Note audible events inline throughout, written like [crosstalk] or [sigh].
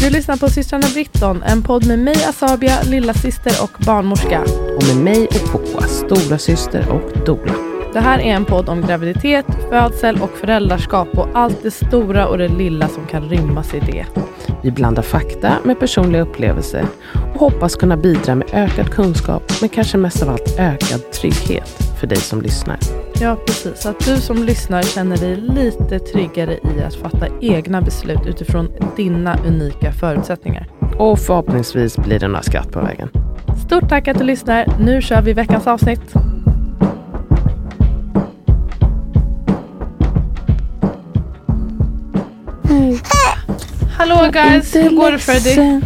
Du lyssnar på systrarna Britton, en podd med mig Asabia, lilla syster och barnmorska. Och med mig och Poa, stora syster och dola. Det här är en podd om graviditet, födsel och föräldraskap och allt det stora och det lilla som kan rymmas i det. Vi blandar fakta med personliga upplevelser och hoppas kunna bidra med ökad kunskap, men kanske mest av allt ökad trygghet för dig som lyssnar. Ja, precis. Så att du som lyssnar känner dig lite tryggare i att fatta egna beslut utifrån dina unika förutsättningar. Och förhoppningsvis blir det några skratt på vägen. Stort tack att du lyssnar. Nu kör vi veckans avsnitt. Hallå guys, hur går det för dig?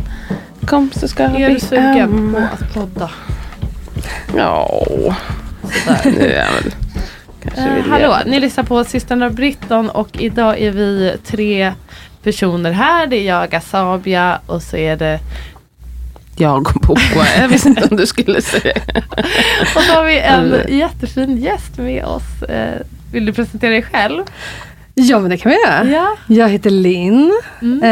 Kom så ska Är vi du sugen på att podda? Ja, Sådär. nu är väl vill hallå, göra- ni lyssnar på systrarna Britton och idag är vi tre personer här. Det är jag, Asabia och så är det Jag och Poa, [laughs] jag visste inte om du skulle säga [laughs] och så har vi en jättefin gäst med oss. Eh, vill du presentera dig själv? Ja, men det kan vi göra. Ja. Jag heter Linn Mm.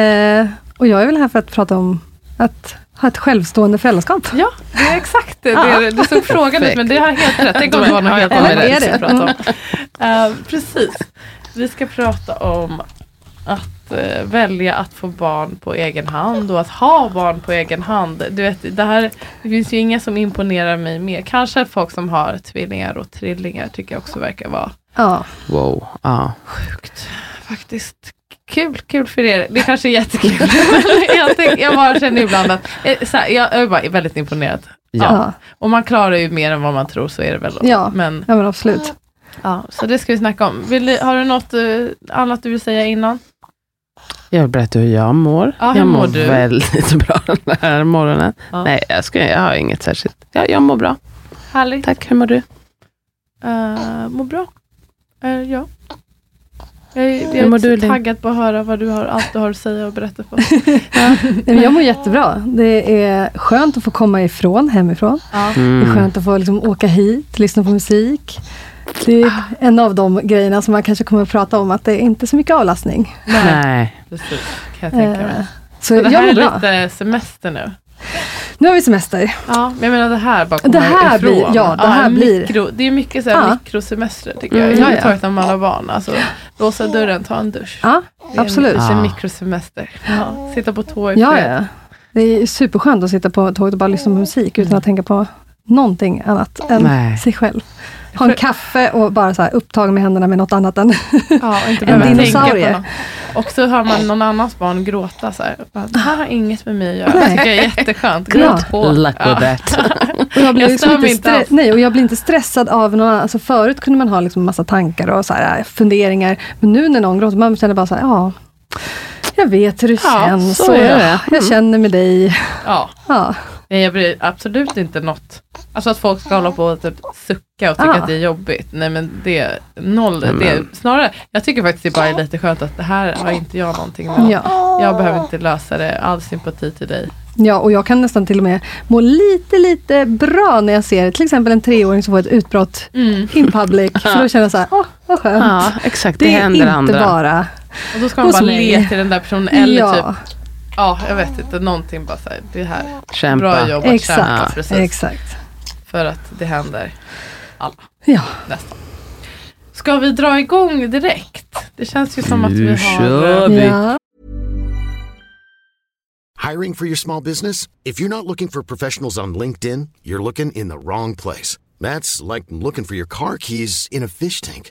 eh, och jag är väl här för att prata om att ha ett självstående föräldraskap. Ja, det är exakt det. det är, du såg frågan ut men det har helt rätt. Tänk om det var något helt Ja, annat vi är det? prata om. Eh, precis. Vi ska prata om att eh, välja att få barn på egen hand och att ha barn på egen hand. Du vet, det, här, det finns ju inga som imponerar mig mer. Kanske folk som har tvillingar och trillingar tycker jag också verkar vara Ja, Wow, ja. sjukt. Faktiskt kul, kul för er. Det kanske är jättekul. [laughs] jag, tänk, jag bara känner ibland att, eh, så här, jag är bara väldigt imponerad. Ja. ja. Och man klarar ju mer än vad man tror så är det väl. Ja. Men, ja men absolut. ja, så det ska vi snacka om. Du- har du något eh, annat du vill säga innan? Jag vill berätta hur jag mår. Ja, hur jag mår mår du? väldigt [laughs] bra den här morgonen. Ja. Nej, jag, ska, jag har inget särskilt. Ja, jag mår bra. Härligt. Tack, hur mår du? Uh, mår bra. Eh, ja. Jag är, jag du, så Linn? taggad på att höra vad du har, allt du har att säga och berätta på. [laughs] Nej, men jag mår jättebra. Det är skönt att få komma ifrån hemifrån. Ja. Det är Mm. skönt att få liksom åka hit, lyssna på musik. Det är en av de grejerna som man kanske kommer att prata om, att det är inte så mycket avlastning. Nej. Precis, kan jag tänka mig. Eh, Så Så det här är bra. lite semester nu. Nu har vi semester. Ja, men jag menar det här bara komma Det här ifrån. blir- ja, det här blir- Mikro, det är mycket så här Ja. mikrosemester tycker jag. Mm. Jag har Ja, tagit när man har barn. Alltså, låsa dörren, ta en dusch. Ja, Det är absolut. En, det är Ja. en mikrosemester. Ja, sitta på tå i Ja, fred. ja. Det är superskönt att sitta på tåget och bara lyssna på musik utan att tänka på någonting annat än Nej. sig själv. Ha en kaffe och bara så här upptagen med händerna med något annat än... Ja, och inte [laughs] En dinosaurie. Och så hör man någon annans barn gråta så här. Det här har inget med mig att göra. Det tycker jag är jätteskönt. Ja. Gråt på. Luck Ja. with that. [laughs] Och jag, blir Jag liksom inte nej, och jag blir inte stressad av någon annan. Alltså förut kunde man ha liksom massa tankar och så här, funderingar. Men nu när någon gråter, man känner bara så här, ja, jag vet hur det Ja, känns. så är jag, det. Mm. jag känner med dig. Ja, Ja, nej, jag bryr absolut inte något. Alltså att folk ska hålla på och typ sucka och tycka Ah. att det är jobbigt. Nej men det är noll. Nej, Det snarare, jag tycker faktiskt det bara är lite skönt att det här har inte jag någonting med. ja. Jag behöver inte lösa det. All sympati till dig. ja, och jag kan nästan till och med må lite, lite bra när jag ser till exempel en treåring som får ett utbrott Mm. in public. [laughs] För då känner jag så här, åh, vad skönt. Ja, exakt. Det, det händer inte andra. bara... Och då ska man bara le till den där personen. Eller ja, typ, ja jag vet inte, någonting bara såhär, det här. Kämpa. Bra jobbat, Exakt. kämpa, precis. exakt. För att det händer Ja. nästan. Ska vi dra igång direkt? Det känns ju som att vi Nu har... kör eh, vi. ja. Hiring for your small business? If you're not looking for professionals on LinkedIn, you're looking in the wrong place. That's like looking for your car keys in a fish tank.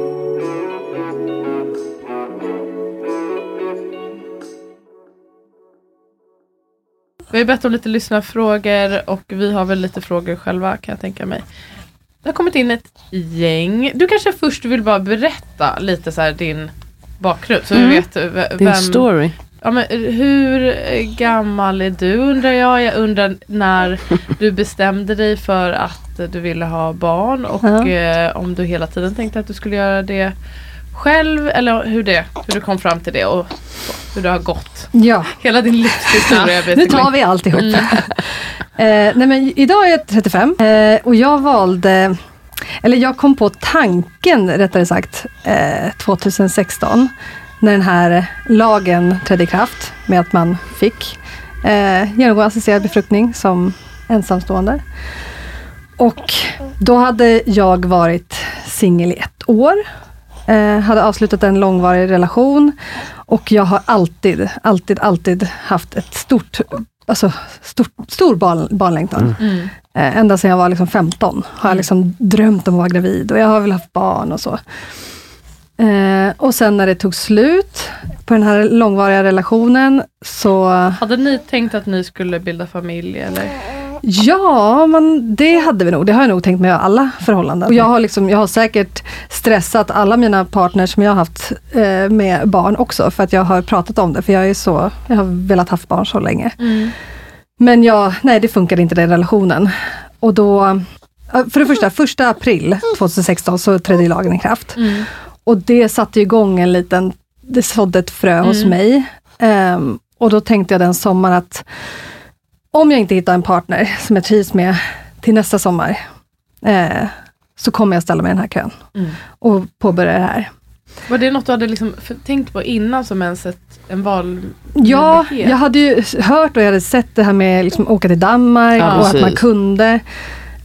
Vi har bett om lite lyssnarfrågor och vi har väl lite frågor själva kan jag tänka mig. Det har kommit in ett gäng. Du kanske först vill bara berätta lite så din bakgrund så vi Mm. vet v- Din vem, story. ja, men hur gammal är du undrar jag. Jag undrar när du bestämde dig för att du ville ha barn och eh, om du hela tiden tänkte att du skulle göra det själv eller hur, det, hur du kom fram till det och hur det har gått. Ja, Hela din livshistoria. nu tar vi alltihop. Mm. [laughs] eh, nej men idag är jag 35 eh, och jag valde, eller jag kom på tanken rättare sagt, eh, 2016 när den här lagen trädde i kraft med att man fick eh, genomgå assisterad befruktning som ensamstående. Och då hade jag varit singel i ett år. Eh, hade avslutat en långvarig relation och jag har alltid, alltid, alltid haft ett stort, alltså stort, stor barn, barnlängtan. Mm. Eh, ända sedan jag var liksom 15 har jag liksom drömt om att vara gravid och jag har väl haft barn och så. Eh, och sen när det tog slut på den här långvariga relationen så Hade ni tänkt att ni skulle bilda familj eller? Ja, men det hade vi nog. Det har jag nog tänkt med alla förhållanden. Och jag, har liksom, jag har säkert stressat alla mina partners som jag har haft eh, med barn också, för att jag har pratat om det, för jag är så, jag har velat haft barn så länge. Men jag, nej det funkade inte den relationen. Och då, för det första, första april 2016 så trädde lagen i kraft. Mm. Och det satte igång en liten, det sådde ett frö hos Mm. mig. Ehm, och då tänkte jag den sommaren att om jag inte hittar en partner som jag trivs med till nästa sommar, eh, så kommer jag ställa mig i den här kön Mm. och påbörja det här. Var det något du hade liksom tänkt på innan som ens ett, en val? Ja, jag hade ju hört och jag hade sett det här med liksom åka till Danmark Ja, och att man precis. kunde.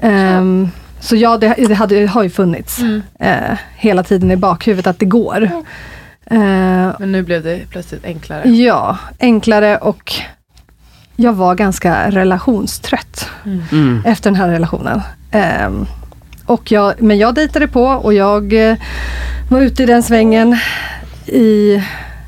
Ehm, så ja, det, det hade, har ju funnits Mm. eh, hela tiden i bakhuvudet att det går. Eh, Men nu blev det plötsligt enklare. ja, enklare och jag var ganska relationstrött Mm. Mm. efter den här relationen. Ehm, och jag, men jag dejtade på och jag eh, var ute i den svängen i,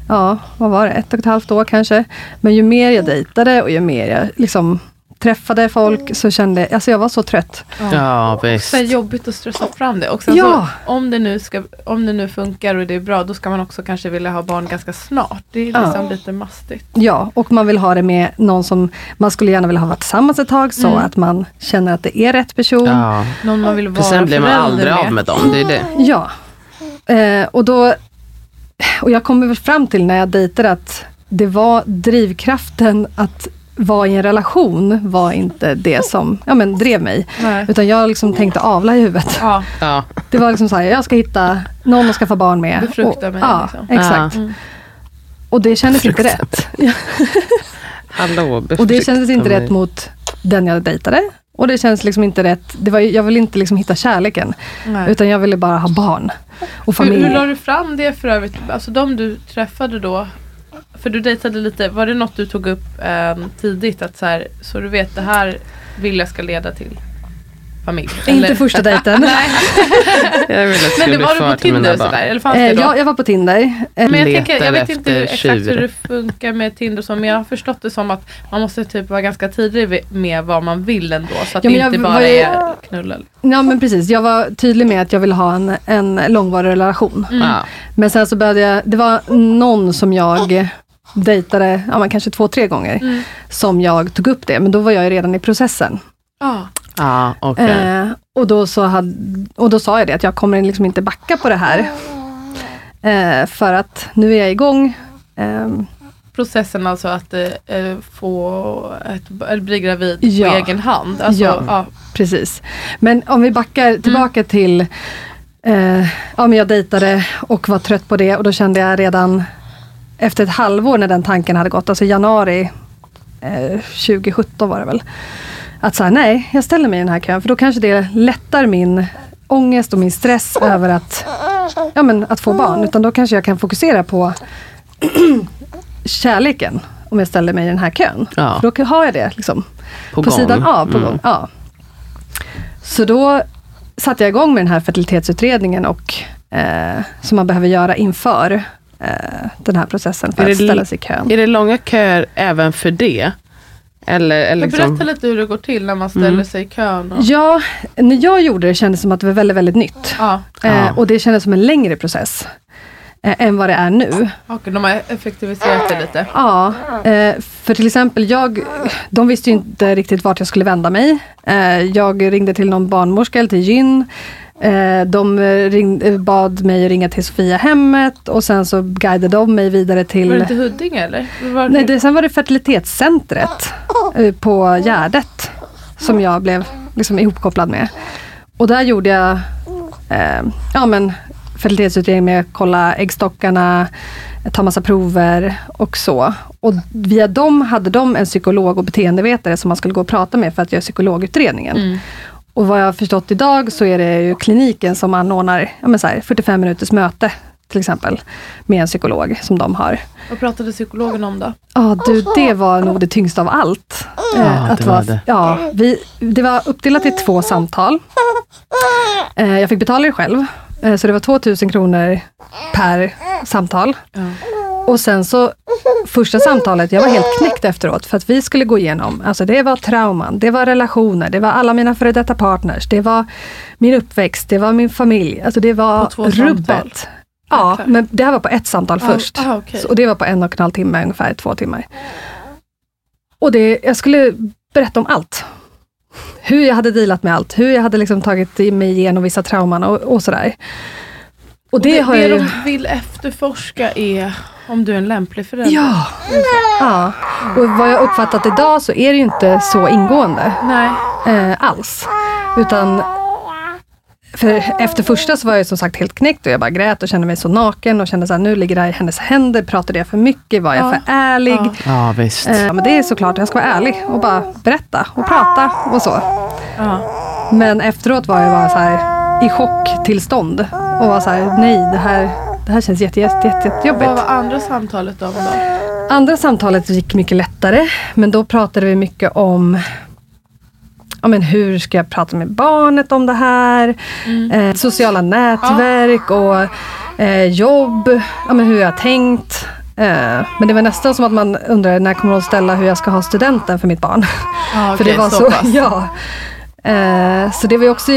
ja, vad var det, ett och ett halvt år kanske. Men ju mer jag dejtade och ju mer jag liksom träffade folk så kände jag, alltså jag var så trött. Ja, visst. Så jobbigt att stressa fram det. Och sen Ja. så, om, det nu ska, om det nu funkar och det är bra, då ska man också kanske vilja ha barn ganska snart. Det är Ja. liksom lite mastigt. Ja, och man vill ha det med någon som man skulle gärna vilja ha varit tillsammans ett tag så Mm. att man känner att det är rätt person. Ja. Någon man vill För vara sen blir man aldrig av med dem. Det är det. Ja. Eh, och då, och jag kommer väl fram till när jag dejtade att det var drivkraften att vara i en relation var inte det som ja, men, drev mig. Nej. Utan jag liksom tänkte avla i huvudet. Ja, Ja. Det var liksom så här, jag ska hitta någon att skaffa barn med. Befrukta och, mig, Ja, liksom. exakt. Mm. Och det kändes inte Befrukta rätt. [laughs] Hallå, Och det kändes inte befrukta rätt mig. mot den jag dejtade. Och det känns liksom inte rätt. Det var, jag ville inte liksom hitta kärleken. Nej. Utan jag ville bara ha barn. Och Hur, familj. hur la du fram det för övrigt? Alltså de du träffade då, för du dejtade lite, var det något du tog upp eh, tidigt? Att så, här, så du vet, det här vill jag ska leda till familj? Inte första dejten. [laughs] Nej, [laughs] Jag vill att jag ska men det var du på Tinder och sådär? Eller fanns Eh, det då? ja, jag var på Tinder. Eh, Men jag, tänker, jag vet inte hur, exakt hur det funkar med Tinder och så, men jag har förstått det som att man måste typ vara ganska tidig med vad man vill ändå. Så att Ja, det inte bara var är knulla. Ja men precis, jag var tydlig med att jag ville ha en, en långvarig relation. Mm. Ja. Men sen så började jag, det var någon som jag dejtade, ja kanske två, tre gånger, Mm. som jag tog upp det. Men då var jag ju redan i processen. Ja. Ja, okej. Eh, och, då så hade, och då sa jag det, att jag kommer liksom inte backa på det här. Eh, för att nu är jag igång. Ehm, Processen alltså att eh, eh, få ett, bli gravid Ja. på egen hand. Alltså, Ja. ja. Precis. Men om vi backar tillbaka till, eh, ja men jag dejtade och var trött på det och då kände jag redan efter ett halvår när den tanken hade gått, alltså januari eh, 2017 var det väl, att säga nej, jag ställer mig i den här kön för då kanske det lättar min ångest och min stress över att, ja, men, att få barn. Utan då kanske jag kan fokusera på [clears throat] kärleken om jag ställer mig i den här kön. Ja. För då har jag det liksom På, på sidan av. På Mm. gång. Ja. Så då satte jag igång med den här fertilitetsutredningen och, eh, som man behöver göra inför eh, den här processen för Är att ställa sig i kön. Är det långa köer även för det? Eller, eller Jag liksom, berätta lite hur det går till när man ställer Mm. sig i kön. Och, Ja, när jag gjorde det kändes det som att det var väldigt, väldigt nytt. ja. Ja. Eh, och det kändes som en längre process. eh, än vad det är nu. Okej, de har effektiviserat det lite. Ja, eh, för till exempel jag, de visste ju inte riktigt vart jag skulle vända mig. Eh, jag ringde till någon barnmorska eller till gyn. Eh, de ringde, bad mig ringa till Sofia hemmet och sen så guidade de mig vidare till... Var det inte Huddinge eller? Var Nej, det, sen var det fertilitetscentret eh, på Gärdet som jag blev liksom ihopkopplad med. Och där gjorde jag eh, ja, men fertilitetsutredning med att kolla äggstockarna, ta massa prover och så. Och via dem hade de en psykolog och beteendevetare som man skulle gå och prata med för att göra psykologutredningen. Mm. Och vad jag har förstått idag så är det ju kliniken som anordnar ja, men så här, 45 minuters möte till exempel med en psykolog som de har. Vad pratade psykologen om då? Ja du, det var nog det tyngsta av allt. Ja, Eh, det var det. Ja, vi, det var uppdelat i två samtal. Eh, jag fick betala det själv. Eh, så det var 2000 kronor per samtal. Ja. Och sen så första samtalet, jag var helt knäckt efteråt för att vi skulle gå igenom, alltså det var trauman, det var relationer, det var alla mina före detta partners, det var min uppväxt, det var min familj, alltså det var två samtal? rubbet. Ja, Jäklar. men det här var på ett samtal först. Ah, okej. Så, och det var på en och en halv timme, ungefär två timmar. Och det, jag skulle berätta om allt. Hur jag hade dealat med allt, hur jag hade liksom tagit mig igenom vissa trauman och, och sådär. Och Och det, det, har det jag ju... de vill efterforska är om du är en lämplig förälder. Ja. ja! Och vad jag uppfattat idag så är det ju inte så ingående Nej. eh, alls. Utan för efter första så var jag som sagt helt knäckt och jag bara grät och kände mig så naken och kände så här, nu ligger det här i hennes händer. Pratade jag för mycket? Var jag Ja. för ärlig? Ja. Ja, visst. Eh, men det är såklart, jag ska vara ärlig och bara berätta och prata och så. Ja. Men efteråt var jag bara så här i chocktillstånd och var så här, nej det här, det här känns jätte, jätte, jätte, jättejobbigt. Vad var andra samtalet om då? Andra samtalet gick mycket lättare, men då pratade vi mycket om ja, men hur ska jag prata med barnet om det här? Eh, sociala nätverk och eh, jobb, ja, men hur jag har tänkt. Eh, men det var nästan som att man undrade när kommer att ställa hur jag ska ha studenten för mitt barn. Ja, [laughs] för okej, det var så så, [laughs] ja. Eh, så det var också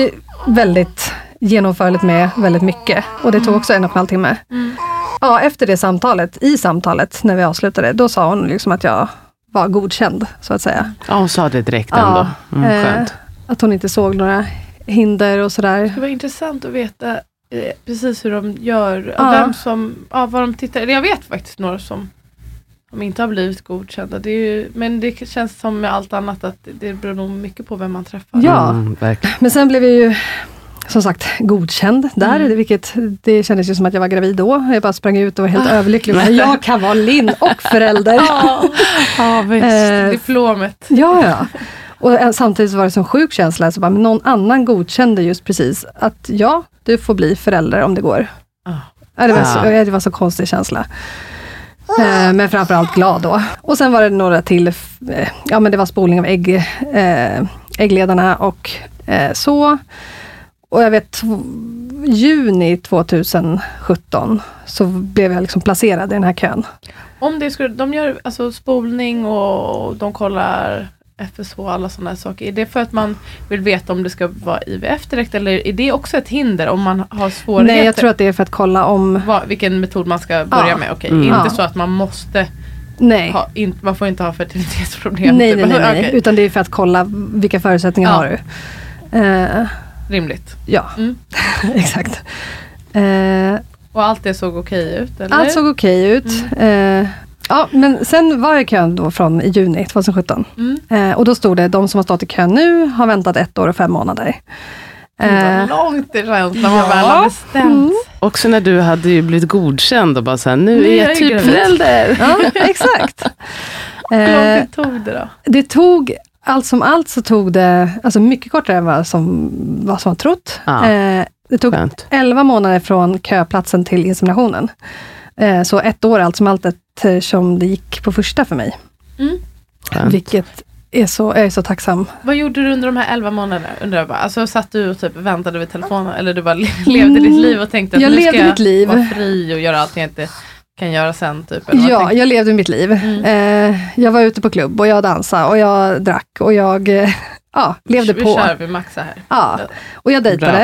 väldigt genomförligt med väldigt mycket. Och det tog också en och en halv timme. Mm. Ja, efter det samtalet, i samtalet när vi avslutade, då sa hon liksom att jag var godkänd, så att säga. Ja, hon sa det direkt ändå. Mm, eh, skönt. att hon inte såg några hinder och sådär. Det var intressant att veta eh, precis hur de gör, Ja. vem som, ja, vad de tittar. Jag vet faktiskt några som, som inte har blivit godkända. Det är ju, men det känns som med allt annat att det beror nog mycket på vem man träffar. Ja. Mm. Men sen blev jag ju som sagt godkänd där, Mm. vilket det kändes ju som att jag var gravid då. Jag bara sprang ut och var helt överlycklig. Men Jag kan vara Linn och förälder. Ja, ja visst. Eh, Diplomet. Ja, ja. Och eh, samtidigt så var det en sjuk känsla, så bara, men någon annan godkände just precis att ja, du får bli förälder om det går. Ah. Ja, det, var Ah. så, ja, det var så konstig känsla. Eh, men framförallt glad då. Och sen var det några till, eh, ja men det var spolning av ägg, eh, äggledarna och så. Och jag vet, juni 2017 så blev jag liksom placerad i den här kön. Om det skulle, de gör alltså spolning och de kollar FSH och alla sådana saker. Är det för att man vill veta om det ska vara IVF direkt eller är det också ett hinder om man har svårigheter? Nej, jag tror att det är för att kolla om... Vad- vilken metod man ska börja Ja. med. Okej, Mm. inte så att man måste Nej. ha, in, man får inte ha fertilitetsproblem. Nej, nej, [laughs] nej, nej. Okej, utan det är för att kolla vilka förutsättningar Ja. har du. Eh, Rimligt. ja, Mm. [laughs] exakt. Eh, Och allt det såg okej ut? Eller? allt såg okej ut. Eh, ja, men sen var jag i kön då från i juni 2017. Mm. Eh, och då stod det, de som har stått i kön nu har väntat ett år och fem månader. Eh, vad långt det känns när man ja. väl har bestämt. Mm. Också när du hade ju blivit godkänd och bara såhär, nu Nu är jag jag typ förälder. ja, exakt. [laughs] Hur lång Eh, tid tog det då? det tog, allt som allt så tog det, alltså mycket kortare än vad som var som trott. Ja. Eh, det tog Skönt. 11 månader från köplatsen till inseminationen. Eh, så ett år allt som allt eftersom det gick på första för mig. Skönt. Vilket är så, jag är så tacksam. Vad gjorde du under de här 11 månaderna? Undrar jag bara. Alltså satt du och typ väntade vid telefonen eller du bara le- levde ditt liv och tänkte att Jag nu levde ska jag mitt liv. vara fri och göra allt jag inte kan göra sen? Typ, Ja, jag levde mitt liv. Mm. Eh, jag var ute på klubb och jag dansade och jag drack och jag eh, ja, levde vi på. kör, vi maxar här. Ja. Och jag dejtade.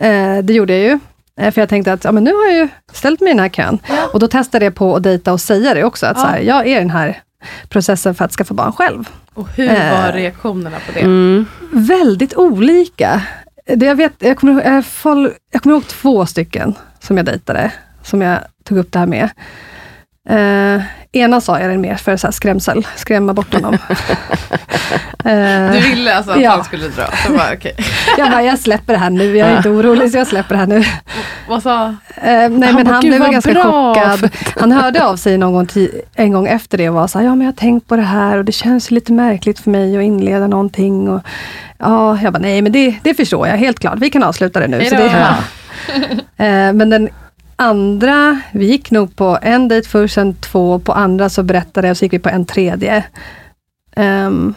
Eh, det gjorde jag ju. Eh, För jag tänkte att ja, men nu har jag ju ställt mig i den här kön. Och då testade jag på att dejta och säga det också, att Ja. så här, jag är i den här processen för att skaffa barn själv. Och hur Eh. var reaktionerna på det? Mm. Väldigt olika. Det jag, vet, jag, kommer, ihåg- jag, fall, jag kommer ihåg två stycken som jag dejtade, som jag tog upp det här med. Eh, ena sa jag det mer för så här skrämsel, skrämma bort honom. [laughs] Eh, Du ville alltså att Ja. han skulle dra? Så bara, okej. [laughs] jag bara, jag släpper det här nu, jag är inte orolig så jag släpper det här nu. Vad sa Eh, nej men bara, han "Gud, blev ganska bra." chockad. Han hörde av sig någon gång en gång efter det och var så här, ja men jag har tänkt på det här och det känns lite märkligt för mig att inleda någonting. Och, ja, jag bara, nej men det, det förstår jag helt klart, vi kan avsluta det nu. Så det, [laughs] Eh, men den andra, vi gick nog på en dejt först, sen två, på andra så berättade jag och så gick vi på en tredje. Um,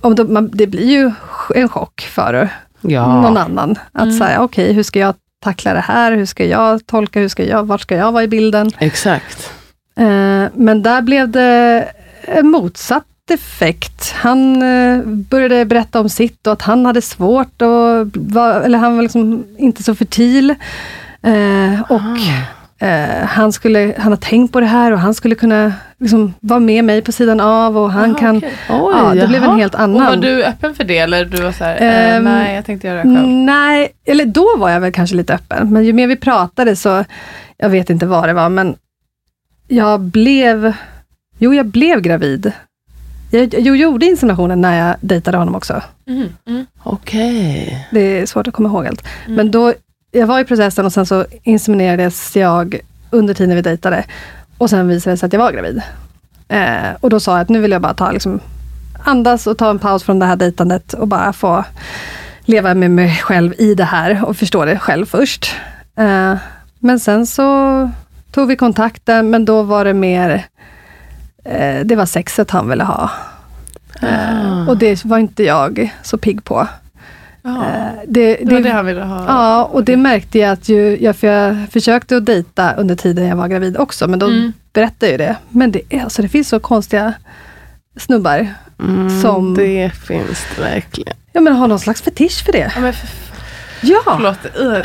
och då, man, det blir ju en chock för Ja. någon annan. Att Mm. säga, okej, hur ska jag tackla det här? Hur ska jag tolka? Hur ska jag, vart ska jag vara i bilden? Exakt. Eh, men där blev det en motsatt effekt. Han eh, började berätta om sitt och att han hade svårt och var, eller han var liksom inte så fertil. Eh, och eh, han, skulle, han har tänkt på det här och han skulle kunna liksom vara med mig på sidan av och han Jaha, kan... okej. Oj, ja, det blev en helt Och annan... var du öppen för det eller du var så här, eh, Ehm, nej jag tänkte göra det själv? Nej, eller då var jag väl kanske lite öppen, men ju mer vi pratade så, jag vet inte vad det var, men jag blev, jo jag blev gravid. Jag, jag gjorde inseminationen när jag dejtade honom också. Mm, mm, Okej. Det är svårt att komma ihåg allt. Mm. Men då, jag var i processen och sen så inseminerades jag under tiden vi dejtade. Och sen visade det sig att jag var gravid. Eh, och då sa jag att nu vill jag bara ta, liksom, andas och ta en paus från det här dejtandet och bara få leva med mig själv i det här och förstå det själv först. Eh, men sen så tog vi kontakten, men då var det mer, eh, det var sexet han ville ha. Eh, och det var inte jag så pigg på. Eh, det, det var det han ville ha. Ja, och det märkte jag att ju, jag, för jag försökte att dejta under tiden jag var gravid också, men då Mm. berättade jag ju det. Men det, alltså, det finns så konstiga snubbar. Mm, Som- Det finns det verkligen. Ja, men har någon slags fetisch för det. Ja, för, Ja! förlåt. Ja.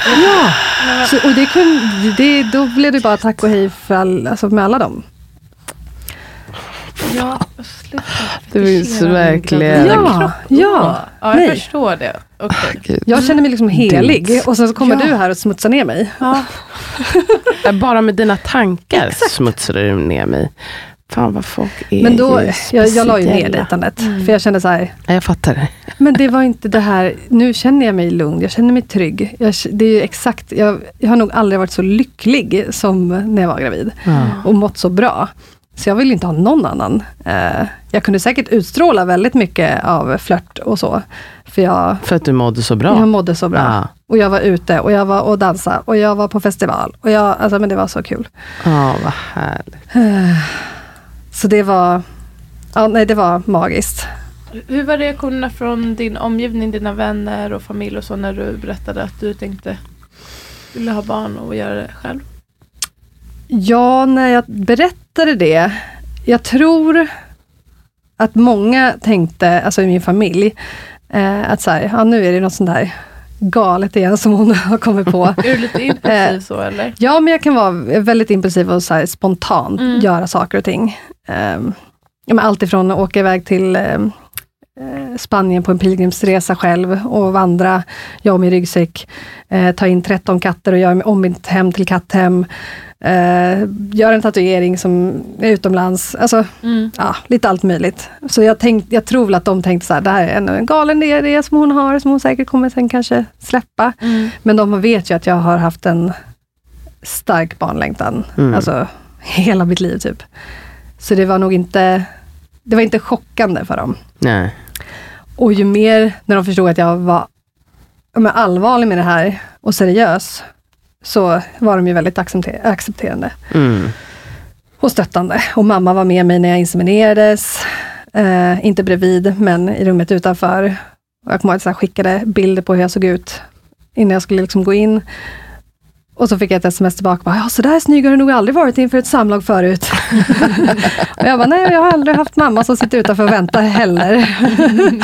Så, och det kunde, det, då blev det bara tack och hej för all, alltså med alla dem. Ja, sluta. Det finns verkligen- Ja, ja. ja jag Nej. förstår det. Gud. Jag känner mig liksom helig och sen så kommer Ja. du här och smutsar ner mig. Ja. [laughs] Bara med dina tankar smutsar du ner mig. Fan vad folk är Men då, jag, jag la ju ner dejtandet. Mm. För jag kände så här, Ja, jag fattar det. Men det var inte det här, nu känner jag mig lugn, jag känner mig trygg. Jag, det är ju exakt, jag, jag har nog aldrig varit så lycklig som när jag var gravid. Ja. Och mått så bra. Så jag vill inte ha någon annan. Eh, jag kunde säkert utstråla väldigt mycket av flört och så. För jag, För att du mådde så bra. jag mådde så bra. Ja. Och jag var ute och jag var och dansade och jag var på festival. Och jag, alltså, men det var så kul. Ja, vad härligt. Så det var, ja, nej, det var magiskt. Hur var reaktionerna från din omgivning, dina vänner och familj och så när du berättade att du tänkte ville ha barn och göra det själv? Ja, när jag berättade det, jag tror att många tänkte, alltså i min familj, eh, att så här, ja, nu är det något sånt där galet igen som hon [laughs] har kommit på. [laughs] Är du lite impulsiv så eller? Ja, men jag kan vara väldigt impulsiv och så här spontant Mm. göra saker och ting. Um, ja, men allt ifrån att åka iväg till eh, Spanien på en pilgrimsresa själv och vandra, jag och min ryggsäck, eh, ta in 13 katter och göra om mitt hem till katthem, eh, göra en tatuering som är utomlands, alltså Mm. ja, lite allt möjligt. Så jag, tänkt, jag tror väl att de tänkte så här, det här är en, en galen idé som hon har, som hon säkert kommer sen kanske släppa. Mm. Men de vet ju att jag har haft en stark barnlängtan, Mm. alltså hela mitt liv typ. Så det var nog inte, det var inte chockande för dem. Nej. Och ju mer, när de förstod att jag var men allvarlig med det här och seriös, så var de ju väldigt accepter- accepterande Mm. och stöttande. Och mamma var med mig när jag inseminerades, eh, inte bredvid, men i rummet utanför. Jag kommer ihåg att jag skickade bilder på hur jag såg ut innan jag skulle liksom gå in. Och så fick jag ett sms tillbaka, bara, ja så där snygg har du nog aldrig varit inför ett samlag förut. [laughs] och jag bara, nej jag har aldrig haft mamma som sitter utanför och väntar heller. [laughs]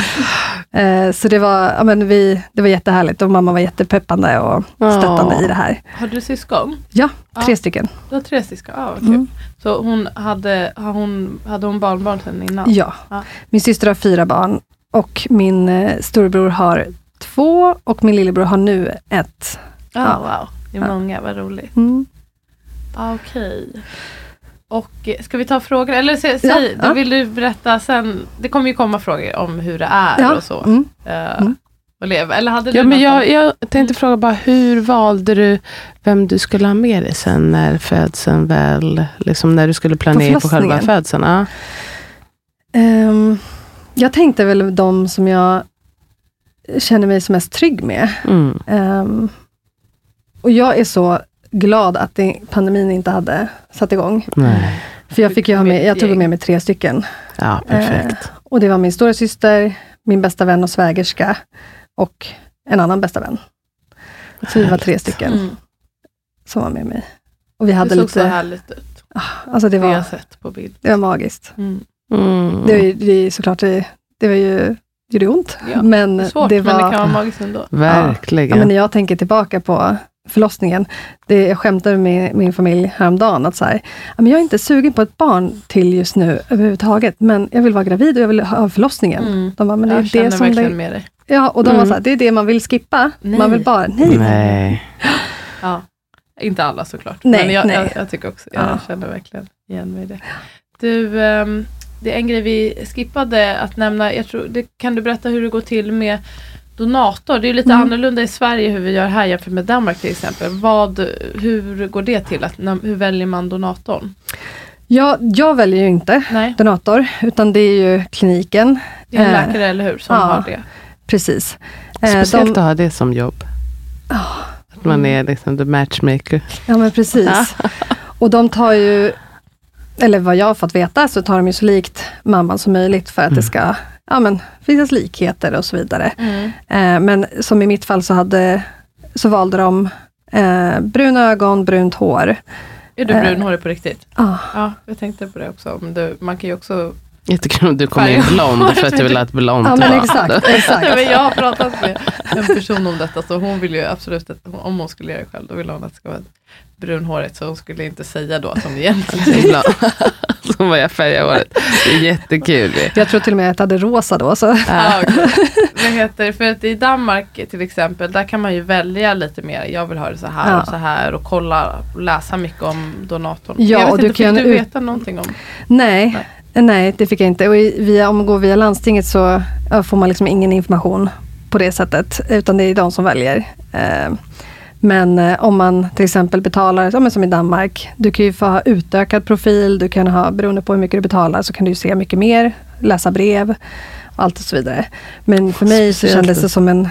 Eh, så det var, ja, men vi, det var jättehärligt och mamma var jättepeppande och stöttande Ja. i det här. Har du syskon? Ja, tre Ja. stycken. Du har tre syskon? Ja, vad kul. Mm. Så hon hade, har hon, hade hon barnbarn sen innan? Ja. Ja. Min syster har fyra barn och min eh, storebror har två och min lillebror har nu ett. Ja, Ja. wow. Det är Ja. många, vad roligt. Mm. Ah, Okej. Och eh, ska vi ta frågor? Eller sä, säg, Ja, då ja. vill du berätta sen. Det kommer ju komma frågor om hur det är Ja. och så. Mm. Eh, Mm. och leva. Eller hade du Ja, men jag, jag tänkte fråga bara, hur valde du vem du skulle ha med dig sen när födseln väl, liksom när du skulle planera på själva förlossningen? födseln? Ja. Ehm, jag tänkte väl de som jag känner mig som mest trygg med. Mm. Och jag är så glad att det, pandemin inte hade satt igång. Nej. För jag, fick ju ha med, jag tog med mig tre stycken. Ja, perfekt. Och det var min stora syster, min bästa vän och svägerska och en annan bästa vän. Så vi var tre stycken Mm. som var med mig. Och vi Det hade såg så lite, härligt ut. alltså det Det, jag har var, sett på bild. det var magiskt. Mm. Mm. Det, var ju- det är såklart, det, det var ju, det gjorde ont. Ja, men Det är svårt det var, men det kan vara magiskt ändå. Verkligen. Ja, men när jag tänker tillbaka på förlossningen, det, jag skämtade med min familj häromdagen, att så här, jag är inte sugen på ett barn till just nu överhuvudtaget, men jag vill vara gravid och jag vill ha förlossningen. Mm. De bara, men det är jag känner det som verkligen det, med dig. ja, och de var Mm. så här, det är det man vill skippa. Nej. Man vill bara, nej. Nej. [gasps] Ja. Inte alla såklart. Nej, men jag, nej. Jag, jag tycker också, jag Ja. känner verkligen igen mig i det. Du, ehm, det är en grej vi skippade att nämna. Jag tror, det, kan du berätta hur det går till med donator? Det är lite Mm. annorlunda i Sverige hur vi gör här jämfört med Danmark till exempel. Vad, hur går det till? Att, när- hur väljer man donatorn? Jag, jag väljer ju inte Nej, donator, utan det är ju kliniken. det är en Eh, läkare eller hur som ja. har det. Precis. Eh, Speciellt de- att ha det som jobb. Att man är liksom the matchmaker. Ja men precis. [laughs] Och de tar ju, eller vad jag har fått veta, så tar de ju så likt mamman som möjligt för att det ska ja, men, finnas likheter och så vidare. Mm. Eh, men som i mitt fall så, hade, så valde de eh, bruna ögon, brunt hår. Är du Eh. brunhårig på riktigt? Ah, Ja, jag tänkte på det också. Men du, man kan ju också Jättekul om du kommer in blond för att du [laughs] vill ha ett blont ja men exakt, [laughs] exakt. men jag har pratat med en person om detta, så hon vill ju absolut, att, om hon skulle göra det själv, då vill hon att det ska vara brunhårigt, så hon skulle inte säga då som [laughs] egentligen Blond. Som [laughs] vad jag färgar håret. Det är jättekul. Jag tror till och med att jag hade rosa då. Så. [laughs] Vad heter För att i Danmark till exempel, där kan man ju välja lite mer. Jag vill ha det så här Ja. och så här och kolla och läsa mycket om donatorn. Ja, jag vet och inte, du fick kan du veta någonting om? Nej, nej, det fick jag inte. Och via, om man går via landstinget så får man liksom ingen information på det sättet, utan det är de som väljer. Men eh, om man till exempel betalar, som i Danmark, du kan ju få ha utökad profil, du kan ha, beroende på hur mycket du betalar, så kan du se mycket mer, läsa brev och allt och så vidare. Men för mig så kändes det som en,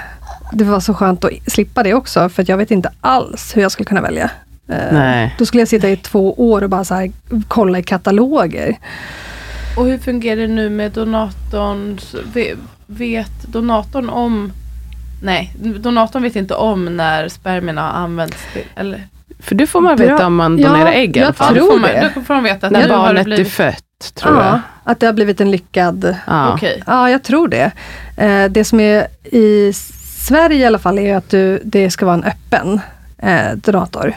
det var så skönt att slippa det också, för att jag vet inte alls hur jag skulle kunna välja. Eh, Nej. Då skulle jag sitta i två år och bara så här, kolla i kataloger. Och hur fungerar det nu med donatorn? Vet, vet donatorn om Nej, donatorn vet inte om när spermierna har använts till, eller? För det får man Bra. veta om man Ja, donerar ägg i alla jag fall. då tror får man, det. Då får de veta att När barnet är blivit... fött, tror jag. Ja, att det har blivit en lyckad... Ja. Okej. Ja, jag tror det. Eh, det som är i Sverige i alla fall är att du, det ska vara en öppen eh, donator.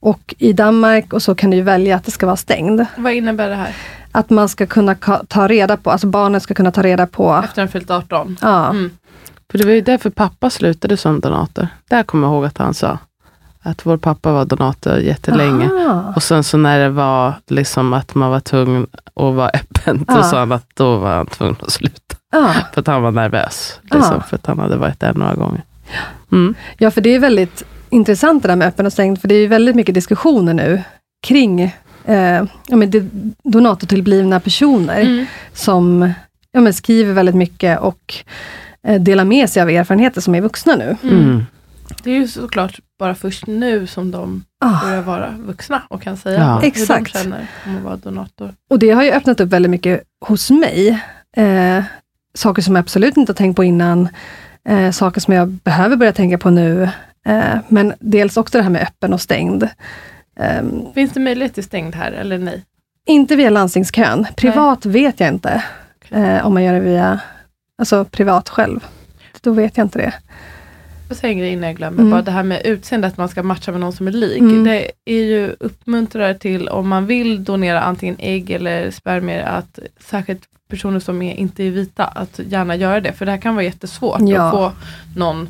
Och i Danmark och så kan du välja att det ska vara stängd. Vad innebär det här? Att man ska kunna ta reda på, alltså barnet ska kunna ta reda på... Efter en fyllt 18? Ja, Mm. För det var ju därför pappa slutade som donator. Där kommer jag ihåg att han sa att vår pappa var donator jättelänge. Aha. Och sen så när det var liksom att man var tvungen att vara öppen, då Ja. sa han att då var han tvungen att sluta. Ja. För att han var nervös. Liksom, Ja. För att han hade varit där några gånger. Mm. Ja, för det är väldigt intressant det där med öppen och stängd, för det är ju väldigt mycket diskussioner nu kring eh, ja, men donatortillblivna personer Mm. som ja, men skriver väldigt mycket och eh, delar med sig av erfarenheter som är vuxna nu. Mm. Mm. Det är ju såklart bara först nu som de Ah, börjar vara vuxna och kan säga Ja. hur Exakt. de känner om att vara donator. och det har ju öppnat upp väldigt mycket hos mig. Eh, saker som jag absolut inte har tänkt på innan. Eh, saker som jag behöver börja tänka på nu. Eh, men dels också det här med öppen och stängd. Ehm, Finns det möjlighet till stängd här eller nej? inte via landstingskön. Privat vet jag inte. Eh, om man gör det via, alltså privat själv. Då vet jag inte det. Jag säger en grej innan jag glömmer. Mm. Bara det här med utseende, att man ska matcha med någon som är lik. Mm. Det är ju uppmuntrare till om man vill donera antingen ägg eller spermier, att särskilt personer som är, inte är vita, att gärna göra det. För det här kan vara jättesvårt Ja. att få någon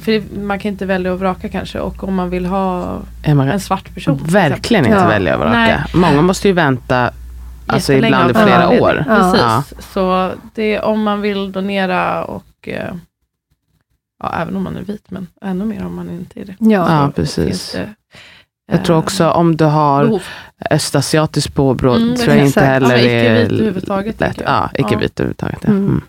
för man kan inte välja och vraka kanske och om man vill ha man en svart person. verkligen inte Ja. välja och vraka. Nej. Många måste ju vänta alltså ibland i flera anledning. år. Ja. Precis, så det är om man vill donera och eh, ja, även om man är vit men ännu mer om man inte är det. Ja. Ja, precis. det, Jag tror eh, också om du har behov. östasiatiskt påbrå, Mm, tror jag inte heller Ja, är icke-vit överhuvudtaget, lätt. Ja, icke-vit överhuvudtaget. Ja. Mm. Mm.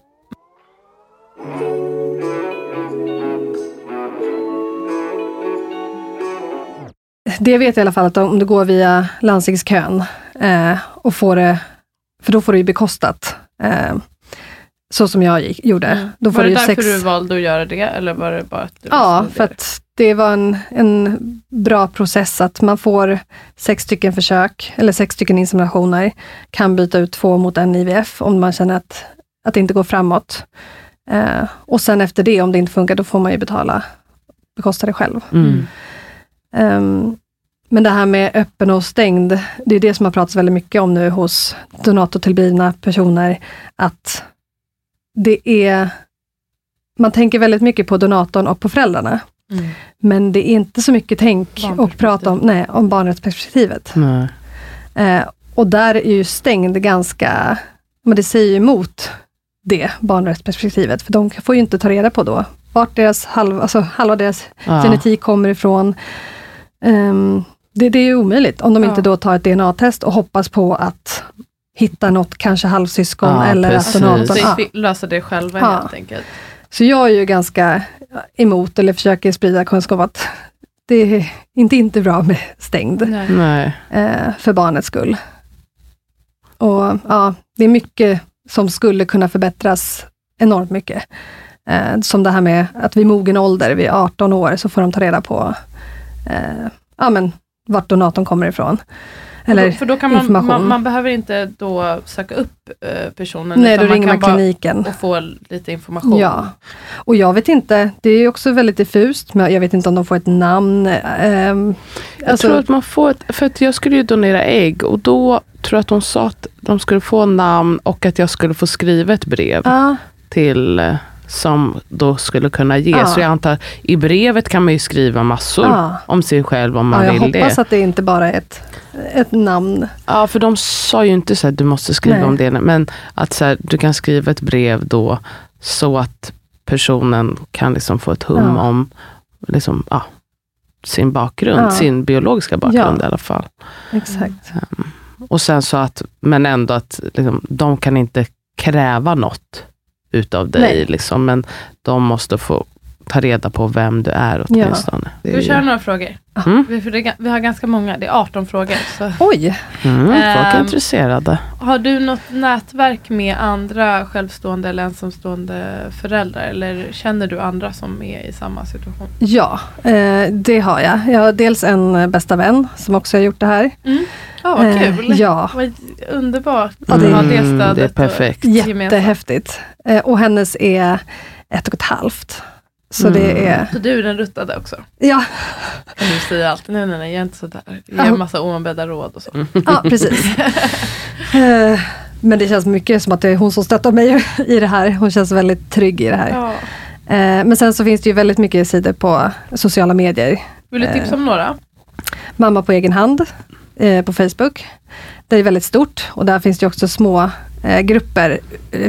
Det vet jag i alla fall att om du går via landstingskön eh, och får det, för då får du ju bekostat. Eh, så som jag gick, gjorde. Mm. Då får var du det därför sex... du valde att göra det eller var det bara att du Ja, för det? att det var en, en bra process att man får sex stycken försök, eller sex stycken inseminationer, kan byta ut två mot en IVF om man känner att, att det inte går framåt. Eh, och sen efter det, om det inte funkar, då får man ju betala, bekosta det själv. Mm. Ehm, men det här med öppen och stängd, det är det som har pratats väldigt mycket om nu hos donatortillblivna personer, att det är, man tänker väldigt mycket på donatorn och på föräldrarna. Mm. Men det är inte så mycket tänk och prata om, nej, om barnrättsperspektivet. Nej. Eh, och där är ju stängd ganska, men det säger ju emot det barnrättsperspektivet, för de får ju inte ta reda på då vart deras halv, alltså halva deras Ja. genetik kommer ifrån. Ehm, det, det är ju omöjligt om de Ja. inte då tar ett DNA-test och hoppas på att hitta något, kanske halvsyskon Ja, eller precis. att donatorn... Så Ja. löser det själva Ja. helt enkelt. Så jag är ju ganska emot, eller försöker sprida kunskap att det är inte, inte bra med stängd Nej. Nej. eh, för barnets skull. Och ja, det är mycket som skulle kunna förbättras enormt mycket. Eh, som det här med att vid mogen ålder, vid 18 år, så får de ta reda på eh, ja, men, vart donatorn kommer ifrån. Eller för då kan man, information. man, man behöver inte då söka upp eh, personen. nej, utan då ringer man kan bara- kliniken. och få lite information. Ja, och jag vet inte, det är också väldigt diffust, men jag vet inte om de får ett namn. ehm, Jag alltså- tror att man får ett, för att jag skulle ju donera ägg och då tror jag att de sa att de skulle få namn och att jag skulle få skriva ett brev Ja, till eh, som då skulle kunna ge. Ja. Så jag antar, i brevet kan man ju skriva massor Ja. om sig själv om man ja, jag vill hoppas det. att det inte bara är ett, ett namn. Ja, för de sa ju inte så att du måste skriva Nej. om det, men att så här, du kan skriva ett brev då så att personen kan liksom få ett hum om liksom, sin bakgrund, sin biologiska bakgrund i alla fall. Exakt. Och sen så att, men ändå att liksom, de kan inte kräva något utav dig, liksom, men de måste få ta reda på vem du är åtminstone. Det Ska vi köra några frågor? Mm. Vi, för det, vi har ganska många, det är 18 frågor. Så. Oj, Mm, folk är Ehm, intresserade. Har du något nätverk med andra självstående eller ensamstående föräldrar? Eller känner du andra som är i samma situation? ja, eh, det har jag. Jag har dels en eh, bästa vän som också har gjort det här. Ja, vad Eh, kul! ja. Vad underbart Ja, det- att ha det Mm, stödet. det är och- perfekt. Gemensamt. Jättehäftigt. Eh, och hennes är ett och ett halvt. Så det Mm. är, Så du är den ruttade också? ja, Du säger alltid nej, nej, nej, jag är inte sådär. Ge en massa oanbedda råd och så. ja precis. [laughs] Eh, Men det känns mycket som att det är hon som stöttar mig i det här. Hon känns väldigt trygg i det här. Ja. Eh, Men sen så finns det ju väldigt mycket sidor på sociala medier. Vill du tipsa om några? Mamma på egen hand eh, på Facebook. Det är väldigt stort och där finns det också små eh, grupper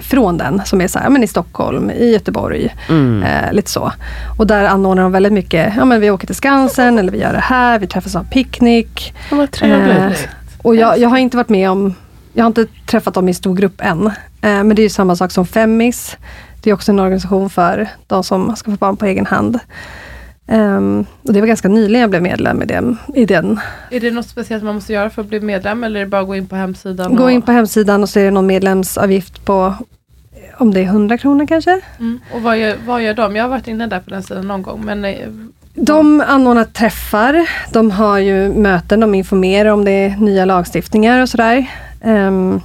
från den som är så här, ja, men i Stockholm, i Göteborg, Mm. eh, lite så. Och där anordnar de väldigt mycket, ja men vi åker till Skansen eller vi gör det här, vi träffas och har picknick. Ja, vad trevligt. Eh, och jag, jag har inte varit med om, jag har inte träffat dem i stor grupp än. Eh, men det är ju samma sak som Femmis. Det är också en organisation för de som ska få barn på egen hand. Ehm, och det var ganska nyligen jag blev medlem i den. I den. Är det något speciellt man måste göra för att bli medlem eller är det bara att gå in på hemsidan? Gå och, in på hemsidan och så är det någon medlemsavgift på, om det är 100 kronor kanske? mm. och vad, gör, vad gör de? Jag har varit inne där på den sidan någon gång men eh, De anordnar träffar, de har ju möten, de informerar om det är nya lagstiftningar och sådär. Ehm,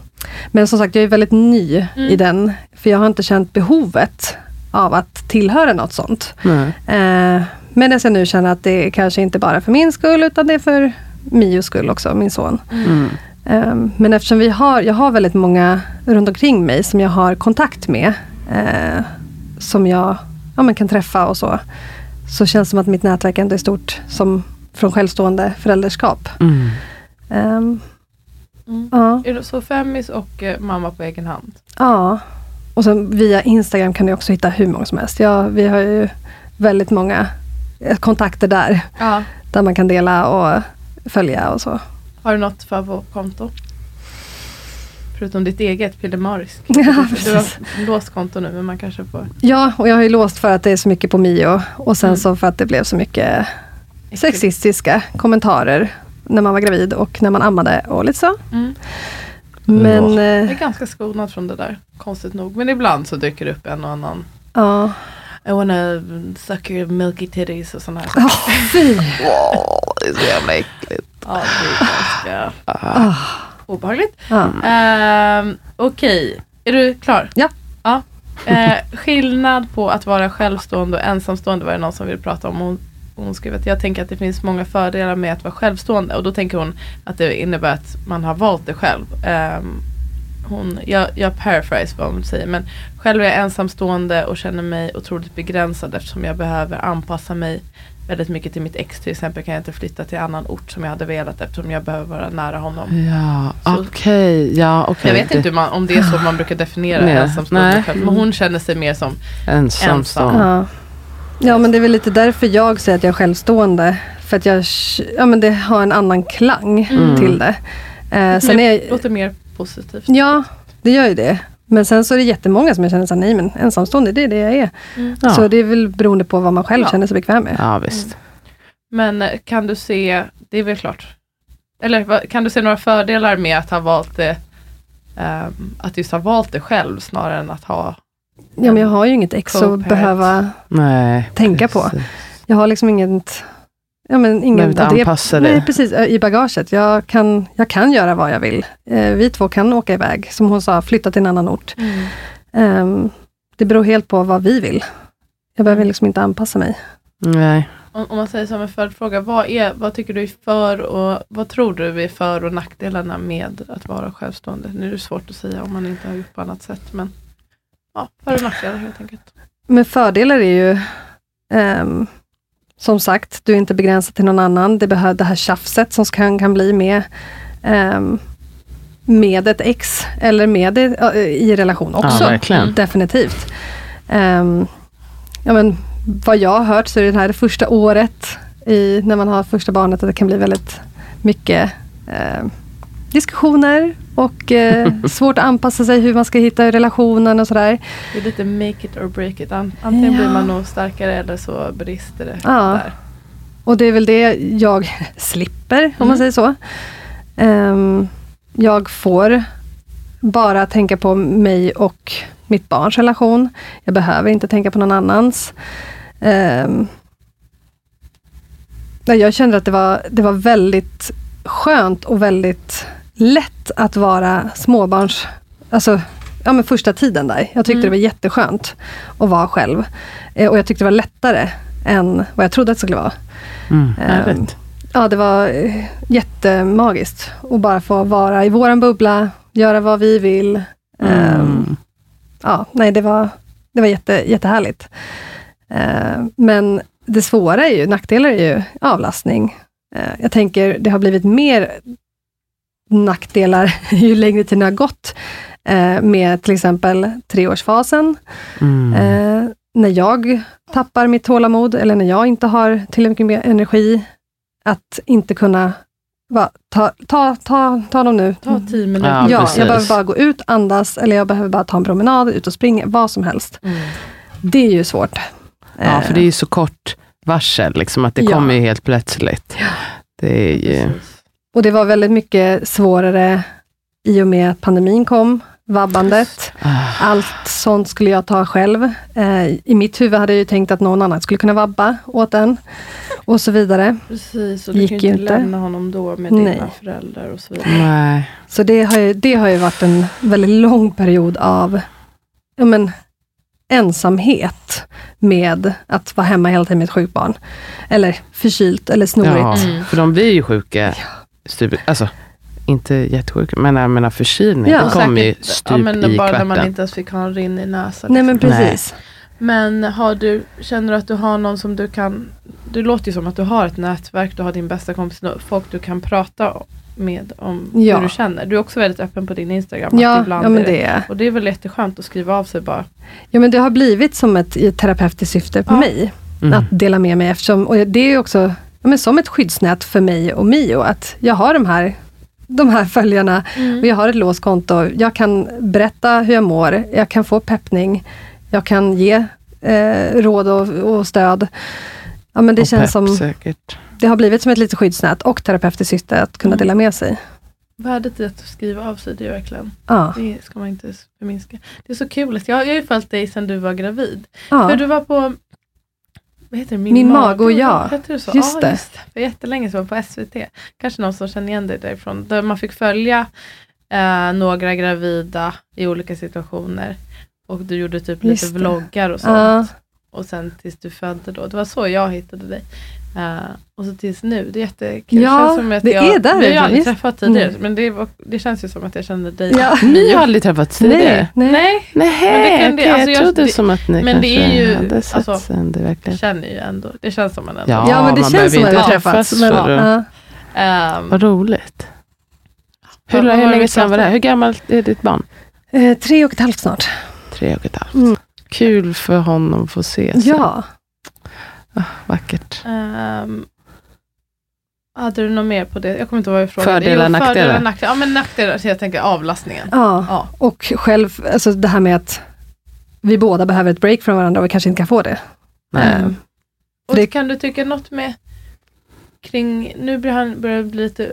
men som sagt, jag är väldigt ny i den, för jag har inte känt behovet av att tillhöra något sånt. Nej. Eh, men jag nu känner att det är kanske inte bara för min skull, utan det är för Mios skull också, min son. Mm. Um, men eftersom vi har, jag har väldigt många runt omkring mig som jag har kontakt med, eh, som jag ja, men kan träffa och så, så känns det som att mitt nätverk ändå är stort som från självstående föräldraskap. Mm. Ehm, Mm. ja, så femis och eh, mamma på egen hand? ja. Och sen via Instagram kan du också hitta hur många som helst. Ja, vi har ju väldigt många kontakter där, Ja. där man kan dela och följa och så. Har du något favoritkonto? Förutom ditt eget, Pillemarisk. [laughs] Ja, du har låst konto nu men man kanske får Ja, och jag har ju låst för att det är så mycket på Mio och sen Mm. så för att det blev så mycket sexistiska kommentarer när man var gravid och när man ammade och lite så. Mm. Men Jag är eh, ganska skonad från det där, konstigt nog. Men ibland så dyker det upp en och annan ja, I wanna suck your milky titties och sådana här Ja, fy. Åh, det är så jävla äckligt. Ja, det är ganska Ah, obehagligt. ja. Ehm, Okej, är du klar? Ja. ja. Eh, skillnad på att vara självstående och ensamstående var det någon som ville prata om. Hon, hon skrev att jag tänker att det finns många fördelar med att vara självstående och då tänker hon att det innebär att man har valt det själv. Ehm, hon, jag, jag paraphrase vad hon säger men själv är jag ensamstående och känner mig otroligt begränsad eftersom jag behöver anpassa mig väldigt mycket till mitt ex. Till exempel kan jag inte flytta till annan ort som jag hade velat eftersom jag behöver vara nära honom. Ja, okej. Ja, okej. Jag vet inte man, om det är så man brukar definiera Nej. ensamstående Nej. själv. Men hon känner sig mer som, Ensamstående. Ja. ja, men det är väl lite därför jag säger att jag är självstående. För att jag, ja, men det har en annan klang Mm. till det. Eh, sen är jag, låter mer positivt. ja, det gör ju det. Men sen så är det jättemånga som jag känner så här, nej men ensamstående, det är det jag är. Mm. Ja. Så det är väl beroende på vad man själv Ja. känner sig bekväm med. Ja, visst. Men eh, kan du se, det är väl klart. Eller kan du se några fördelar med att ha valt det, ehm, att just ha valt det själv snarare än att ha Ja, men jag har ju inget ex att behöva Nej. tänka på. precis. Jag har liksom inget, ja men ingen inte av det, anpassa nej, det. precis, i bagaget. Jag kan, jag kan göra vad jag vill. Eh, vi två kan åka iväg, som hon sa, flytta till en annan ort. Ehm, det beror helt på vad vi vill. Jag behöver liksom inte anpassa mig. Nej. Om, om man säger som en följdfråga, vad, är, vad tycker du är för och vad tror du är för och nackdelarna med att vara självstående? Nu är det svårt att säga om man inte har gjort på annat sätt men ja, för och nackdelar helt enkelt. Men fördelar är ju, ehm, som sagt, du är inte begränsad till någon annan. Det, behöver, det här tjafset som kan, kan bli med, ehm, med ett ex, eller med det, i relation också. Ja. Definitivt. Ehm, ja, men, vad jag har hört så är det här det första året i, när man har första barnet, att det kan bli väldigt mycket eh, diskussioner och eh, [laughs] svårt att anpassa sig hur man ska hitta relationen och sådär. Det är lite make it or break it. An- Antingen Ja. blir man nog starkare eller så brister det Ja. där. Och det är väl det jag [laughs] slipper, om man Mm. säger så. Ehm, jag får bara tänka på mig och mitt barns relation. Jag behöver inte tänka på någon annans. Um, jag kände att det var, det var väldigt skönt och väldigt lätt att vara småbarns... Alltså, ja, men första tiden där. Jag tyckte Mm. det var jätteskönt att vara själv. Eh, och jag tyckte det var lättare än vad jag trodde att det skulle vara. Mm, härligt. Ja, det var eh, jättemagiskt att bara få vara i våran bubbla, göra vad vi vill. Ehm, Mm. ja, nej, det var, det var jätte, jättehärligt. Ehm, men det svåra är ju, nackdelar är ju avlastning. Ehm, jag tänker, det har blivit mer nackdelar [laughs] ju längre tiden har gått. eh, med till exempel treårsfasen. Mm. Eh, när jag tappar mitt tålamod eller när jag inte har tillräckligt med energi att inte kunna va, ta, ta, ta, ta dem nu. Ta tio minuter. Ja, ja, jag behöver bara gå ut, andas eller jag behöver bara ta en promenad, ut och springa, vad som helst. Mm. Det är ju svårt. Ja, för det är ju så kort varsel, liksom, att det Ja. kommer ju helt plötsligt. Det är ju... Precis. Och det var väldigt mycket svårare i och med att pandemin kom. vabbandet. Ah, Allt sånt skulle jag ta själv. Eh, I mitt huvud hade jag ju tänkt att någon annan skulle kunna vabba åt en. Och så vidare. Precis, och du Gick kan ju inte lämna honom då med Nej. dina föräldrar och så vidare. nej. Så det har ju, det har ju varit en väldigt lång period av ja, men, ensamhet med att vara hemma hela tiden med ett sjukt barn. Eller förkylt eller snorigt. Ja, för de blir ju sjuka. Stup, alltså, inte jättesjuka, men jag menar förkylning. Ja. det kommer ju stup ja, men i bara när man kvarten. inte ens fick ha en rinn i näsan. Nej men liksom. precis. Men har du, känner du att du har någon som du kan, det låter ju som att du har ett nätverk, du har din bästa kompis, folk du kan prata med om Ja. hur du känner. Du är också väldigt öppen på din Instagram. Ja, ibland ja, men är det är Och det är väl jätteskönt att skriva av sig bara. Ja men det har blivit som ett, terapeutiskt syfte på Ja. mig. Mm. Att dela med mig eftersom, och det är ju också men som ett skyddsnät för mig och Mio. Att jag har de här, de här följarna och jag har ett låst konto. Jag kan berätta hur jag mår, jag kan få peppning, jag kan ge eh, råd och, och stöd. Ja, men det Och känns pepp, som, säkert. det har blivit som ett litet skyddsnät och terapeutiskt syfte att kunna Mm. dela med sig. Värdet i att skriva av sig, det är verkligen, Ja, det ska man inte förminska. Det är så kul, jag, jag har ju följt dig sedan du var gravid. ja. För du var på vad heter det? Min mage och jag. Heter det så? Just ja, det. Just det. För jättelänge sedan på SVT. Kanske någon som känner igen dig därifrån. Där man fick följa eh, några gravida i olika situationer. Och du gjorde typ Just lite det. vloggar och sånt. ja. Och sen tills du födde då. Det var så jag hittade dig. Eh, och så tills nu. Det är jättekul. Ja, att det jag, är där Vi har aldrig träffat tidigare. Mm. Men det, var, det känns ju som att jag känner dig. Ja. Ni har aldrig träffats tidigare? Nej, nej. Nej, Nej, Men det kan det- okej, alltså jag trodde det- som att ni men det är ju- hade sett alltså- sen det jag verkligen. känner ju ändå. Det känns som en ändå. Ja, Ja, men det man känns som behöver att vi har inte träffats. träffas Men, att- ja. Ehm, Vad roligt. Hur, hur var det länge sedan var det? här? Hur gammalt är ditt barn? Eh, tre och ett halvt snart. Tre och ett halvt. Mm. Kul för honom att få se. Ja. Ah, vackert. Um, hade du något mer på det? Jag kommer inte ihåg vad jag frågade. Fördelar, Jo, nackdelar. Fördelar, nackdelar. Ja men nackdelar, så jag tänker avlastningen. ja. Ja. Och själv, alltså det här med att vi båda behöver ett break från varandra och vi kanske inte kan få det. Nej. Eh, Och Det- kan du tycka något med kring, nu börjar han börjar bli lite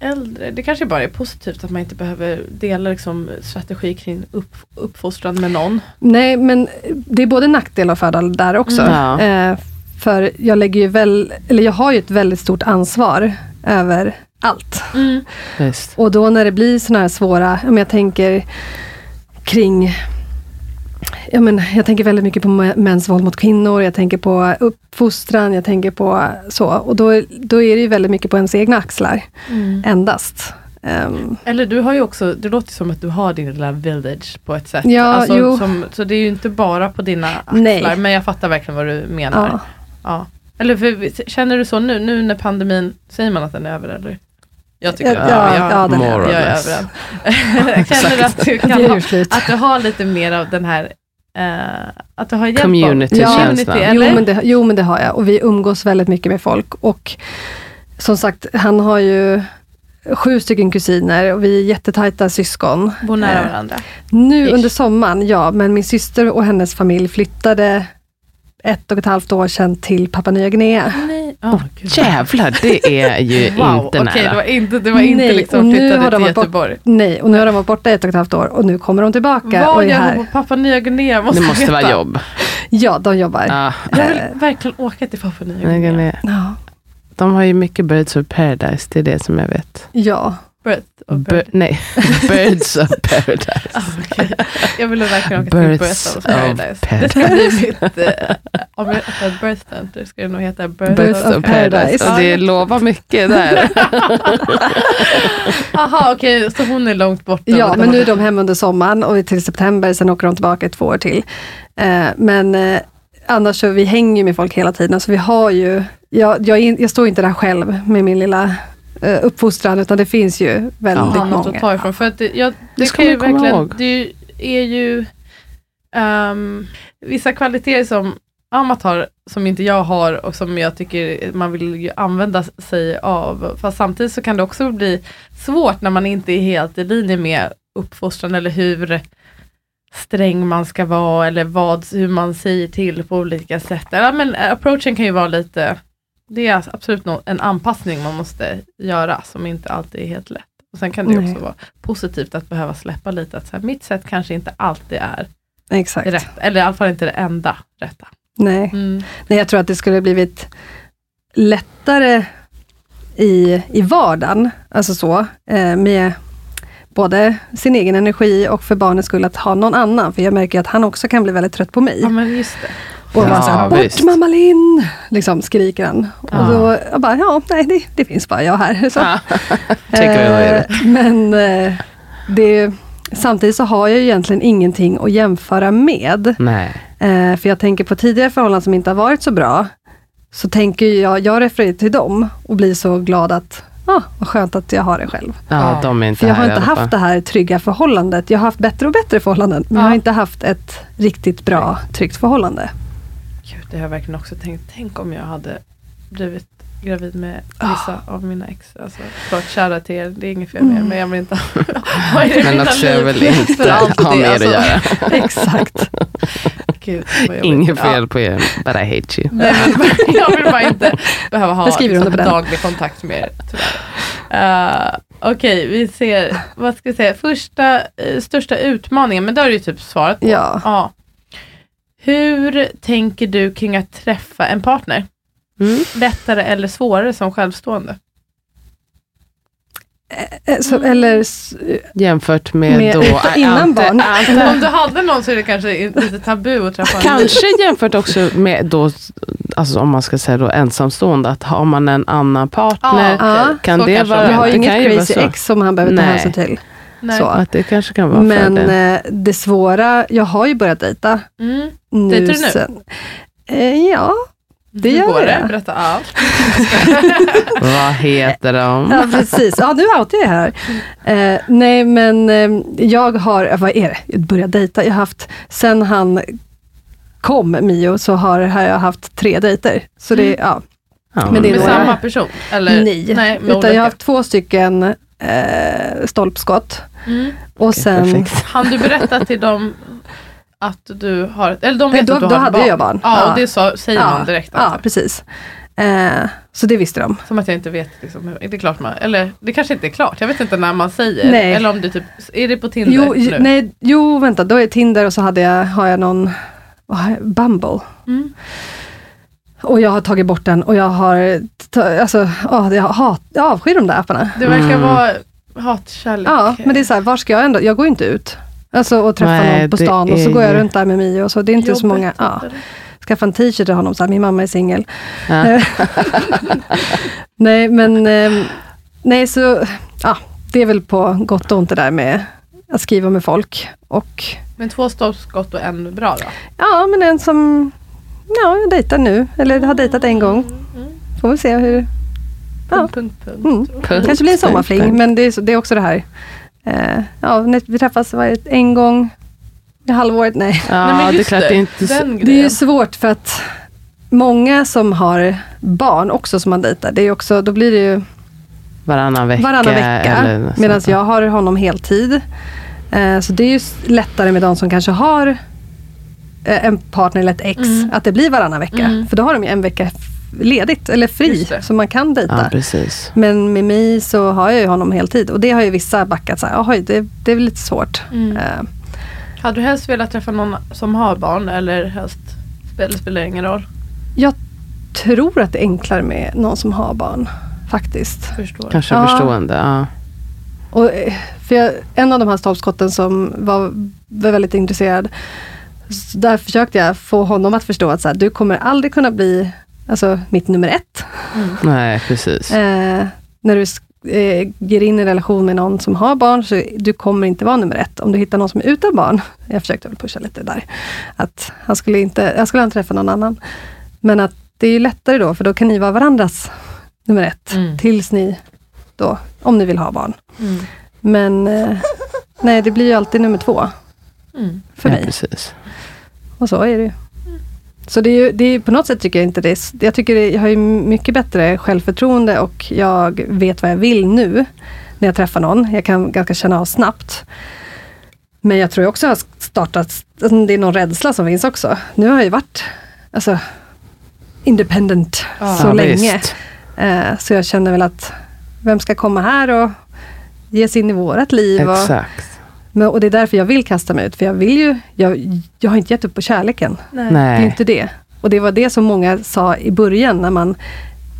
äldre. Det kanske bara är positivt att man inte behöver dela liksom, strategi kring upp, uppfostran med någon. Nej, men det är både nackdel och fördel där också. Mm. Ja. Eh, för jag lägger ju väl, eller jag har ju ett väldigt stort ansvar över allt. Visst. Och då när det blir sådana här svåra, om jag tänker kring Ja, men jag tänker väldigt mycket på mä- mäns våld mot kvinnor, jag tänker på uppfostran, jag tänker på så. Och då, då är det ju väldigt mycket på ens egna axlar, endast. Ehm, Eller du har ju också, det låter som att du har din lilla village på ett sätt. Ja, alltså, jo. Som, så det är ju inte bara på dina axlar, Nej. men jag fattar verkligen vad du menar. ja. Ja. Eller för, känner du så nu, nu när pandemin, säger man att den är över eller? Jag tycker Ja, att ja, jag, ja, den är jag är över den. [laughs] [laughs] Känner du att du, kan ha, att du har lite mer av den här, eh, att du har hjälp av Community-känslan. community, Jo eller? men, det, jo men det har jag och vi umgås väldigt mycket med folk och som sagt, han har ju sju stycken kusiner och vi är jättetajta syskon. Bor nära Eh, varandra. Nu Ish. under sommaren, ja, men min syster och hennes familj flyttade ett och ett halvt år sedan till Papua Nya Guinea. Nej. Oh. Jävlar, det är ju [laughs] Wow, inte det nära. var inte, det var inte Nej, och liksom nu flyttade har de till varit bort- Göteborg. Nej, och nu har de varit borta ett och ett halvt år och nu kommer de tillbaka och Vad är gör här. på Papua Nya Guinea? Måste Det måste veta. vara jobb. Ja, de jobbar. Ja. Jag vill verkligen åka till Papua Nya Guinea. Ja. De har ju mycket Birds of Paradise, det är det som jag vet. ja. Birth of Bir- Birth. nej, [laughs] Birds of Paradise. Ah, okej. Jag ville verkligen åka till Birth of of Paradise. Det ska bli mitt, eh, om jag öppnar ett birth center ska det nog heta Birth, Birth of, of Paradise. Paradise. Och det lovar mycket där. [laughs] Jaha okej, så hon är långt borta. Ja, men nu är de hemma under sommaren och till september, sen åker de tillbaka två år till. Eh, men eh, annars så vi hänger ju med folk hela tiden, så vi har ju, jag, jag, jag står inte där själv med min lilla uppfostran, utan det finns ju väldigt något många. att ta ifrån. För att det, jag, det, Det ska kan ju man komma verkligen, ihåg. det är ju ehm, vissa kvaliteter som Amat har, som inte jag har och som jag tycker man vill ju använda sig av. Fast samtidigt så kan det också bli svårt när man inte är helt i linje med uppfostran eller hur sträng man ska vara eller vad, hur man säger till på olika sätt. Ja, men approachen kan ju vara lite, det är absolut nå- en anpassning man måste göra som inte alltid är helt lätt. Och sen kan det Nej. också vara positivt att behöva släppa lite, att så här, mitt sätt kanske inte alltid är Exakt. rätt, eller i alla fall inte det enda rätta. Nej. Mm. Nej, jag tror att det skulle blivit lättare i, i vardagen, alltså så, eh, med både sin egen energi och för barnets skull att ha någon annan. För jag märker att han också kan bli väldigt trött på mig. Ja men just det. Och Ja, bara såhär, bort visst. mamma Linn! Liksom skriker han. Ja. Och då, jag bara, ja, nej det, det finns bara jag här. Så. Away. Eh, [laughs] men eh, det, samtidigt så har jag ju egentligen ingenting att jämföra med. Eh, för jag tänker på tidigare förhållanden som inte har varit så bra, så tänker jag, jag refererar till dem och blir så glad att, ah, vad skönt att jag har det själv. Ja, Ja. de är inte För jag har inte haft det här trygga förhållandet. Jag har haft bättre och bättre förhållanden, men Ja. jag har inte haft ett riktigt bra, tryggt förhållande. Det har jag verkligen också tänkt. Tänk om jag hade blivit gravid med vissa av mina ex. Alltså, förlåt, kära till er, det är inget fel med er, Mm. men jag vill inte ha [laughs] er i Men också jag vill inte ha med alltså. att göra. [laughs] Exakt. Gud. Inget Ja. fel på er, but I hate you. Nej, men [laughs] jag vill bara inte behöva ha liksom, daglig kontakt med er. Tyvärr. Uh, Okej, vi ser, vad ska vi säga, första, eh, största utmaningen, men det har du ju typ svarat på. Ja. Ja. Hur tänker du kring att träffa en partner? Mm. Lättare eller svårare som självstående? Eh, Så, Mm. eller, Jämfört med, Med- då... [laughs] innan ante- barn. ante- Om du hade någon så är det kanske lite tabu att träffa en Kanske jämfört också med då, alltså om man ska säga då ensamstående, att har man en annan partner, Ja, okej. kan Så det kanske vara- jag har ju inget crazy ex som han behöver ta hänsyn till. Nej. Så. att det kanske kan vara Men fördel. eh, det svåra, jag har ju börjat dejta. Mm. Nu Dejtar du nu? sen. Eh, ja, Det Hur gör går det? Berätta allt. [laughs] Vad heter de? ja precis. Ja, nu outar jag här. Eh, nej, men eh, jag har, eh, vad är det, jag började dejta. Jag har haft, sen han kom, Mio, så har, har jag haft tre dejter. Så det, ja, Ja, men det är Med då samma person? Eller? nej. Nej Utan olika. jag har haft två stycken eh, stolpskott. Mm. Och sen. [laughs] Han du berätta till dem att du har, eller de Nej, vet då- att du då har hade barn? jag barn. Ja, Ja. och det sa, säger ja, man direkt. ja, Alltså. precis. Eh, så det visste de. Som att jag inte vet, liksom, det är klart man, eller det kanske inte är klart, jag vet inte när man säger. Nej. Eller om du typ, är det på Tinder Jo, nu? nej, jo, vänta, då är Tinder och så hade jag, har jag någon, jag, Bumble. Mm. Och jag har tagit bort den och jag har, alltså, åh, jag, hat, jag avskyr de där apparna. Det verkar Mm. vara hatkärlek. Ja, men det är så här, var ska jag ändå, jag går inte ut. Alltså och träffa Nej, någon på stan och så går jag runt där med Mio och så. Det är inte så många, ja. Skaffa en t-shirt till honom, så här, min mamma är singel. Ja. Eh, [laughs] nej, men ehm, nej, så ja, det är väl på gott och ont det där med att skriva med folk. Och Men två stolpskott och en bra då? ja, men en som ja, jag dejtar nu, eller har dejtat en gång. Mm. Får vi se hur, Ja. Punkt, punkt, punkt. Mm. Punkt, kanske blir en sommarfling, punkt. men det är, det är också det här. Eh, ja, vi träffas varje, en gång i halvåret, nej. Ja, Nej, men det är det är inte Det är ju svårt för att många som har barn också som man dejtar, det är också, då blir det ju varannan vecka. varannan vecka. Medan jag har honom heltid. Eh, så det är ju lättare med de som kanske har en partner eller ett ex, Mm. att det blir varannan vecka. Mm. För då har de ju en vecka ledigt, eller fri, det. så man kan dejta. Ja, precis. Men med mig så har jag ju honom heltid och det har ju vissa backat så här, "Jaha, det, det är väl lite svårt. Mm. Eh, Hade du helst velat träffa någon som har barn eller helst spelar, spelar ingen roll? jag tror att det är enklare med någon som har barn, faktiskt. Förstår. Kanske Ja. förstående. Ja. Och, eh, för jag, en av de här stolpskotten som var, var väldigt intresserad, s- där försökte jag få honom att förstå att så här, du kommer aldrig kunna bli alltså, mitt nummer ett. Mm. Nej, precis. Eh, när du eh, ger in i en relation med någon som har barn, så du kommer inte vara nummer ett. Om du hittar någon som är utan barn, jag försökte väl pusha lite där, att han skulle inte, jag skulle inte träffa någon annan. Men att det är ju lättare då, för då kan ni vara varandras nummer ett, Mm. tills ni då, om ni vill ha barn. Mm. Men eh, nej, det blir ju alltid nummer två Mm. för ja, mig. precis. Och så är det ju. Så det är ju, det är, på något sätt tycker jag inte det är, jag tycker det, jag har ju mycket bättre självförtroende och jag vet vad jag vill nu när jag träffar någon. Jag kan ganska känna av snabbt. Men jag tror jag också har startat, alltså det är någon rädsla som finns också. Nu har jag ju varit alltså, independent Ja, så Ja, länge. visst. Eh, så jag känner väl att, vem ska komma här och ge sig in i vårat liv. Och, Exakt. Men, och det är därför jag vill kasta mig ut, för jag vill ju, jag, jag har inte gett upp på kärleken. Nej. Det är inte det. Och det var det som många sa i början när man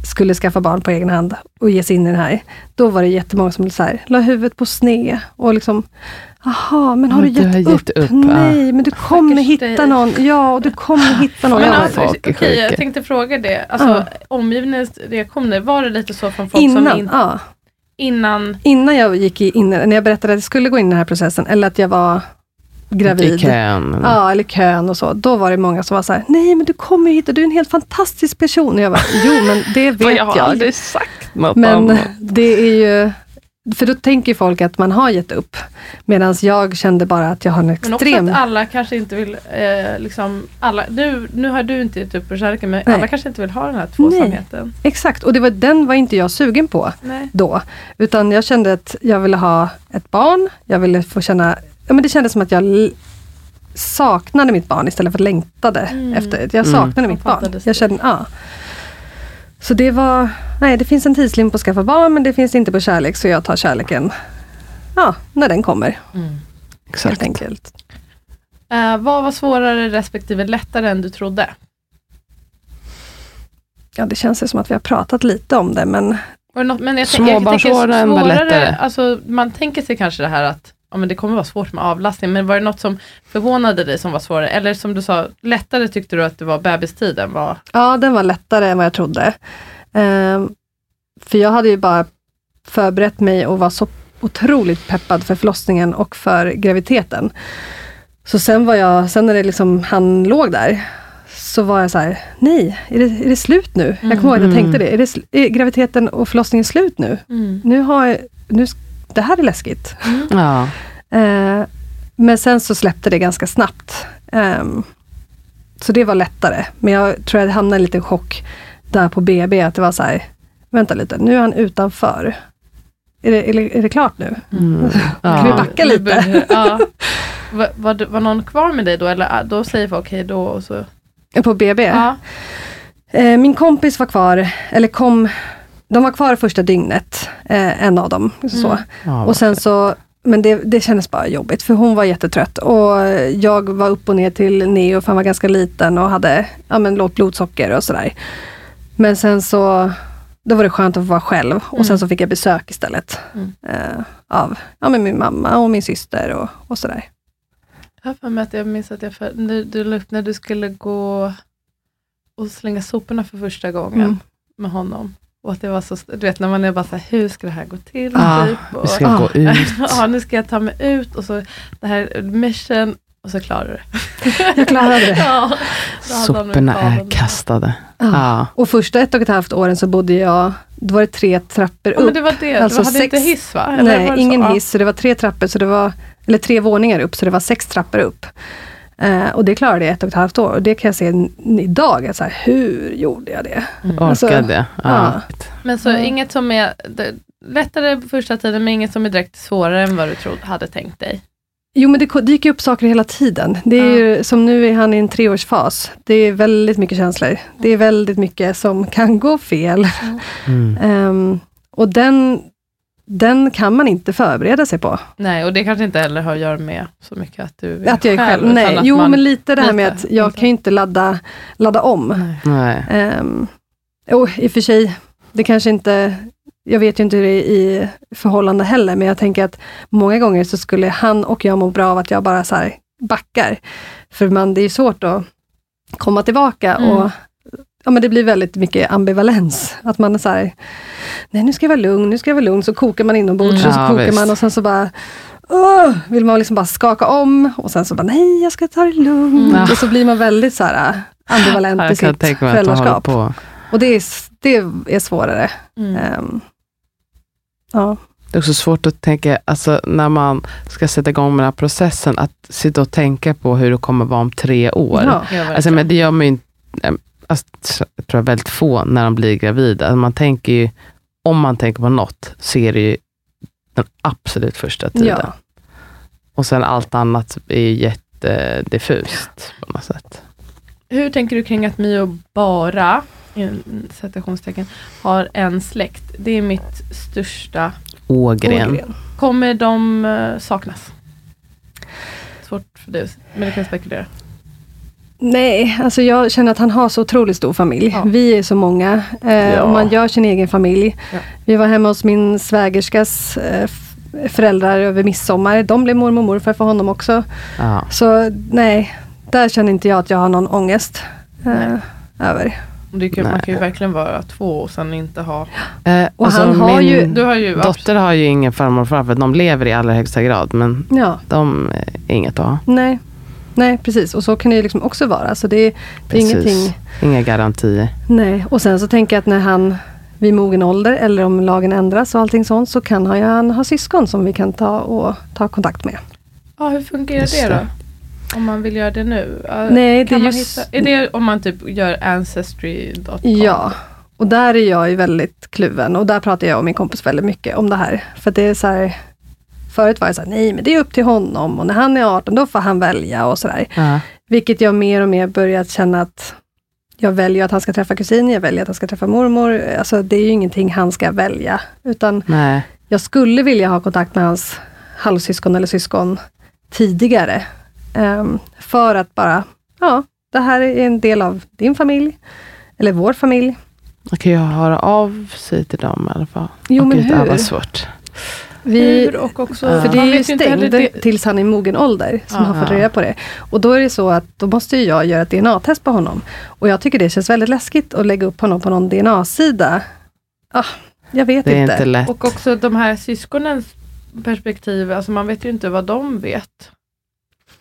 skulle skaffa barn på egen hand och ge sig in i det här. Då var det jättemånga som så här, la huvudet på sned och liksom, Jaha, men har Ja, du du gett, har gett upp? upp, Nej, men du kommer hitta dig. någon. Ja, och du kommer hitta någon. Men Jag alltså, folk är okej, jag sjuka. tänkte fråga det. Alltså, Ja. Omgivningens reaktioner, var det lite så från folk innan, som in, ja, innan innan jag gick in, när jag berättade att jag skulle gå in i den här processen, eller att jag var gravid. I kön. Ja, eller kön och så. Då var det många som var så här, nej men du kommer hit och du är en helt fantastisk person. Och jag bara, jo men det [laughs] vet jag. jag har aldrig sagt något Men om. det är ju, för då tänker folk att man har gett upp. Medan jag kände bara att jag har en Men också extrem... att alla kanske inte vill, eh, liksom, alla, nu, nu har du inte gett upp på kärleken men Nej. alla kanske inte vill ha den här tvåsamheten. Exakt, och det var, den var inte jag sugen på Nej. då. Utan jag kände att jag ville ha ett barn, jag ville få känna, ja men det kändes som att jag saknade mitt barn istället för längtade Mm. efter. Jag Mm. saknade Man mitt barn. Jag kände, ja. Så det var, nej det finns en tidslim på att skaffa barn men det finns inte på kärlek så jag tar kärleken, ja, när den kommer helt Exakt. enkelt. Eh, vad var svårare respektive lättare än du trodde? Ja det känns ju som att vi har pratat lite om det men något, jag, Småbarnsåren var svårare, lättare. Alltså, man tänker sig kanske det här att ja, men det kommer vara svårt med avlastning, men var det något som förvånade dig som var svårare? Eller som du sa, lättare tyckte du att det var bebistiden var? Ja, den var lättare än vad jag trodde. Ehm, för jag hade ju bara förberett mig och var så otroligt peppad för förlossningen och för graviditeten. Så sen var jag, sen när det liksom, han låg där, så var jag så här, nej, är det, är det slut nu? Jag kommer ihåg att jag Mm. tänkte det, är, det är graviditeten och förlossningen slut nu? Nu har jag, nu, det här är läskigt. Ja. Eh, men sen så släppte det ganska snabbt. Ehm, så det var lättare. Men jag tror jag hamnade i en liten chock där på BB, att det var så här, vänta lite, nu är han utanför. Är det, är det, är det klart nu? Mm. [laughs] Kan vi backa lite? Ja. [laughs] Var, var, var någon kvar med dig då? Eller ah, då säger folk hej då och så? På BB? Ja. Eh, min kompis var kvar, eller kom, de var kvar första dygnet, eh, en av dem. Så. Mm. Och sen så, men det, det kändes bara jobbigt för hon var jättetrött och jag var upp och ner till Neo för han var ganska liten och hade ja, men, lågt blodsocker och sådär. Men sen så, då var det skönt att vara själv och Mm. sen så fick jag besök istället. Mm. Eh, av ja, men min mamma och min syster och, och sådär. Jag för mig att jag minns att jag, för, när, du, la upp när du skulle gå och slänga soporna för första gången Mm. med honom. Och att det var så, du vet när man är bara så här, hur ska det här gå till? Ja, typ, och, Vi ska Ah. gå [laughs] ut. ja, nu ska jag ta mig ut och så det här mission och så klarar du det. [laughs] Jag klarade det. [laughs] ja, Soporna är kastade. Ja. Ja. Och första ett och ett halvt åren så bodde jag, då var det tre trappor Ja, men upp. det var det, Alltså du hade sex- inte hiss va? Eller var Nej, det så? ingen Ja. hiss. Så det var tre trappor, så det var, eller tre våningar upp, så det var sex trappor upp. Eh, och det klarade jag ett och ett halvt år. Och det kan jag se idag, att så här, hur gjorde jag det? Alltså, Orkade. Ja. Men så Ja. inget som är det, lättare första tiden, men inget som är direkt svårare än vad du trodde, hade tänkt dig. Jo, men det dyker upp saker hela tiden. Det är ju, som nu är han i en treårsfas. Det är väldigt mycket känslor. Det är väldigt mycket som kan gå fel. Mm. [laughs] Ehm, och den, den kan man inte förbereda sig på. Nej, och det kanske inte heller har att göra med så mycket att du Att jag är själv. utan Nej, att jo man- men lite det här med att jag inte. kan ju inte ladda, ladda om. Nej. Um, och i och för sig, det kanske inte, jag vet ju inte hur det är i förhållande heller, men jag tänker att många gånger så skulle han och jag må bra av att jag bara så här backar. För man, det är ju svårt att komma tillbaka Mm. och ja, men det blir väldigt mycket ambivalens. Att man är så här, nej nu ska jag vara lugn, nu ska jag vara lugn, så kokar man inombords Mm. och så Ja, kokar visst. man och sen så bara Åh, vill man liksom bara skaka om och sen så bara, nej jag ska ta det lugnt. Mm. Och så blir man väldigt så här ambivalent Ja, i sitt föräldraskap. på. Och det är, det är svårare. Mm. Ehm, ja. Det är också svårt att tänka, alltså när man ska sätta igång med den här processen, att sitta och tänka på hur det kommer vara om tre år. Ja. Alltså, men det gör man ju inte, alltså, jag tror väldigt få när de blir gravida. Alltså, man tänker ju, om man tänker på något, så är det ju den absolut första tiden. Ja. Och sen allt annat är ju jättediffust på något sätt. Hur tänker du kring att Mio bara, citationstecken, har en släkt? Det är mitt största Ågren. Ågren. Kommer de eh, saknas? Svårt för dig, men du kan spekulera. Nej, alltså jag känner att han har så otroligt stor familj. Ja. Vi är så många eh, Ja. och man gör sin egen familj. Ja. Vi var hemma hos min svägerskas eh, föräldrar över midsommar. De blev mormor och morfar för honom också. Ja. Så nej, där känner inte jag att jag har någon ångest eh, över. Det kan, man kan ju verkligen vara två och sen inte ha... Eh, Och alltså han har min ju- Du har ju... dotter har ju ingen farmor och farfar, de lever i allra högsta grad, men Ja, de är inget att ha. nej. Nej, precis. Och så kan det ju liksom också vara. Så det, det är ingenting. Inga garantier. Nej, och sen så tänker jag att när han vid mogen ålder eller om lagen ändras och allting sånt så kan han, ju- han ha syskon som vi kan ta och ta kontakt med. Ja, hur fungerar det det. då? Om man vill göra det nu? Nej, det kan är man just- hitta, är det om man typ gör ancestry.com? Ja, och där är jag ju väldigt kluven och där pratar jag och min kompis väldigt mycket om det här. För det är så här, förut var jag så här, nej men det är upp till honom och när han är 18 då får han välja och sådär. Ja. Vilket jag mer och mer börjat känna att jag väljer att han ska träffa kusin, jag väljer att han ska träffa mormor. Alltså det är ju ingenting han ska välja. Utan Nej, jag skulle vilja ha kontakt med hans halvsyskon eller syskon tidigare. Ehm, för att bara, ja, det här är en del av din familj. Eller vår familj. man kan ju höra av sig till dem i alla fall. Jo Och men var hur? svårt. Vi, Hur och också... Ja. För det man är ju vet inte heller stängt det- tills han är i mogen ålder, som Ja. har fått Ja. reda på det. Och då är det så att då måste ju jag göra ett DNA-test på honom. Och jag tycker det känns väldigt läskigt att lägga upp honom på någon DNA-sida. Ah, jag vet Det är inte. inte lätt. Och också de här syskonens perspektiv, alltså man vet ju inte vad de vet.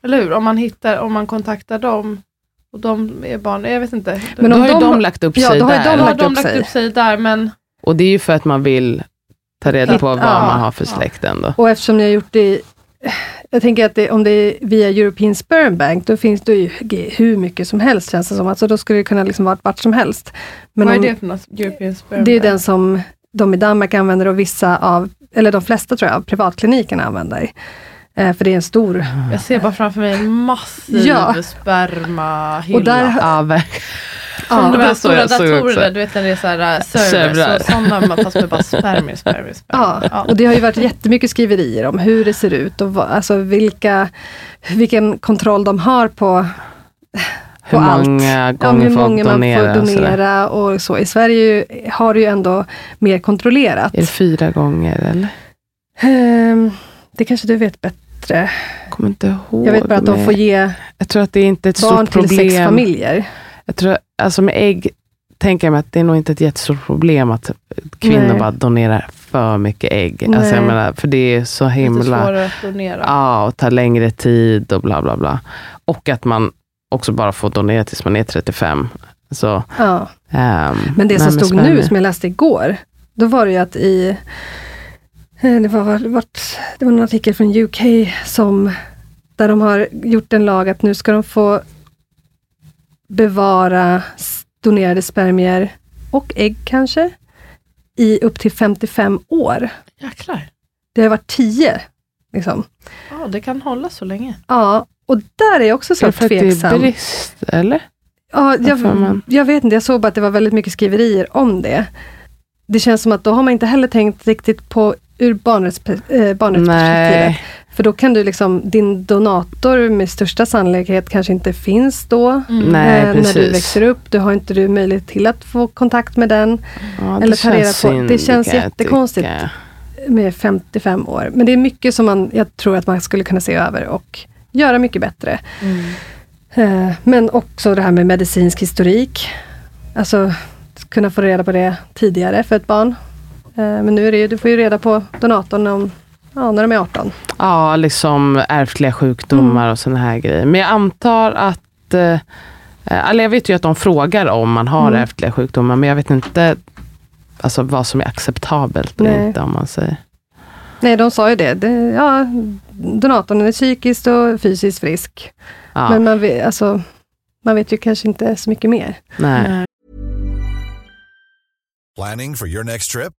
Eller hur? Om man hittar, om man kontaktar dem och de är barn, jag vet inte. Men då om har ju de de, har- lagt upp Ja, sig då har ju där. de Då har lagt de upp lagt sig. upp sig där men Och det är ju för att man vill ta reda på vad Ja. man har för Ja. släkt ändå. Och eftersom ni har gjort det jag tänker att det, om det är via European Sperm Bank, då finns det ju hur mycket som helst känns det som. Alltså då skulle det kunna liksom vara vart som helst. Men vad är det för något? European Sperm det är ju Bank? den som de i Danmark använder och vissa av, eller de flesta tror jag, av privatklinikerna använder. Eh, för det är en stor Jag ser bara framför mig en massiv Ja. spermahylla. Och där- Ja. Som Ja, de här stora datorerna, du vet när det är så här äh, servers, sådana fast med bara spermier, spermier, Ja, spermier. och det har ju varit jättemycket skriverier om hur det ser ut och vad, alltså vilka, vilken kontroll de har på, Hur på allt. många Ja, gånger hur många man får och donera och så. I Sverige har det ju ändå mer kontrollerat. Är det fyra gånger eller? Ehm, det kanske du vet bättre. Jag kommer inte ihåg. Jag vet bara att de får ge Jag tror att det är inte ett barn stort till sex problem. familjer. Jag tror, alltså med ägg tänker jag mig att det är nog inte ett jättestort problem att kvinnor Nej. bara donerar för mycket ägg. Alltså jag menar, för det är så Lite himla... svårare att donera. Ja, och tar längre tid och bla bla bla. Och att man också bara får donera tills man är 35. Så, Ja. ehm, Men det som stod nu, som jag läste igår, då var det ju att i eh, det var, vart, det var en artikel från UK som där de har gjort en lag att nu ska de få bevara donerade spermier och ägg kanske i upp till 55 år. Jäklar. Det har varit 10. Liksom. Ja, det kan hålla så länge. Ja, och där är jag också Är det så för att det är tveksam. brist, eller? Ja, jag, man- jag vet inte, jag såg bara att det var väldigt mycket skriverier om det. Det känns som att då har man inte heller tänkt riktigt på ur eh, barnrättsperspektivet. För då kan du liksom, din donator med största sannolikhet kanske inte finns då. Mm. Nej, eh, när du växer upp, du har inte du möjlighet till att få kontakt med den ja, det eller ta reda känns på- det känns jättekonstigt. tycka. med 55 år. Men det är mycket som man, jag tror att man skulle kunna se över och göra mycket bättre. Mm. Eh, Men också det här med medicinsk historik. Alltså kunna få reda på det tidigare för ett barn. Eh, Men nu är det ju, du får ju reda på donatorn om, ja, när de är 18. Ja, liksom ärftliga sjukdomar Mm. och sådana här grejer. Men jag antar att, eh, eller jag vet ju att de frågar om man har Mm. ärftliga sjukdomar, men jag vet inte alltså, vad som är acceptabelt och Nej. inte om man säger. Nej, de sa ju det. det ja, donatorn är psykiskt och fysiskt frisk. Ja, Men man vet, alltså, man vet ju kanske inte så mycket mer. nej. Nej. Planning for your next trip?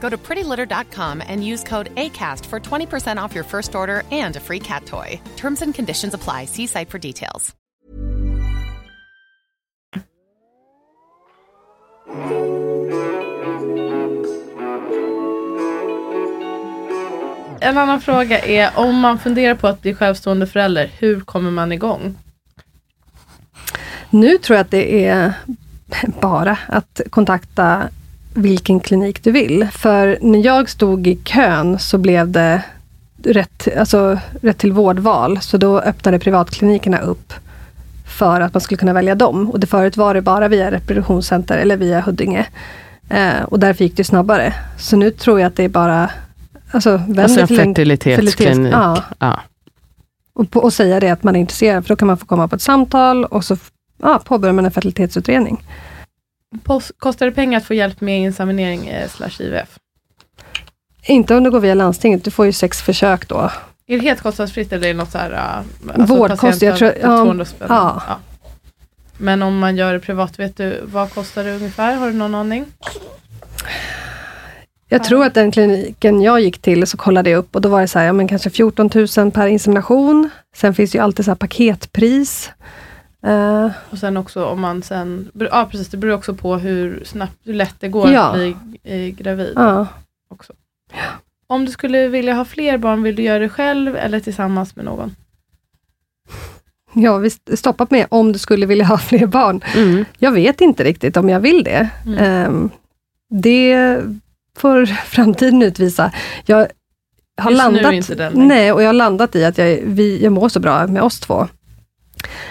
Go to prettylitter.com and use code ACAST for 20% off your first order and a free cat toy. Terms and conditions apply. See site for details. En annan fråga är om man funderar på att bli självstående förälder, hur kommer man igång? Nu tror jag att det är bara att kontakta vilken klinik du vill. För när jag stod i kön så blev det rätt, alltså, rätt till vårdval. Så då öppnade privatklinikerna upp för att man skulle kunna välja dem. Och det förut var det bara via reproduktionscenter eller via Huddinge. Eh, och därför gick det snabbare. Så nu tror jag att det är bara Alltså, Alltså en fertilitetsklinik. Ja, Ja. och, på, och säga det att man är intresserad, för då kan man få komma på ett samtal och så ja, påbörjar man en fertilitetsutredning. Kostar det pengar att få hjälp med inseminering eh, slash IVF? Inte om du går via landstinget, du får ju sex försök då. Är det helt kostnadsfritt eller är det något så här... Uh, Vårdkost, jag tror- ja, 200 spänn? ja. Men om man gör det privat, vet du vad kostar det ungefär? Har du någon aning? Jag tror att den kliniken jag gick till, så kollade jag upp och då var det så här, ja, men kanske 14 000 per insemination. Sen finns det ju alltid så här paketpris. Eh, Och sen också om man sen, ja precis det beror också på hur snabbt, hur lätt det går Ja. att bli eh, gravid. ja. Också. Om du skulle vilja ha fler barn, vill du göra det själv eller tillsammans med någon? ja, vi stoppar med om du skulle vilja ha [laughs] fler barn. Mm. Jag vet inte riktigt om jag vill det. Mm. Ehm, det får [laughs] framtiden utvisa. Jag har Just landat, inte den längre. nej, och jag har landat i att jag, vi, jag mår så bra med oss två.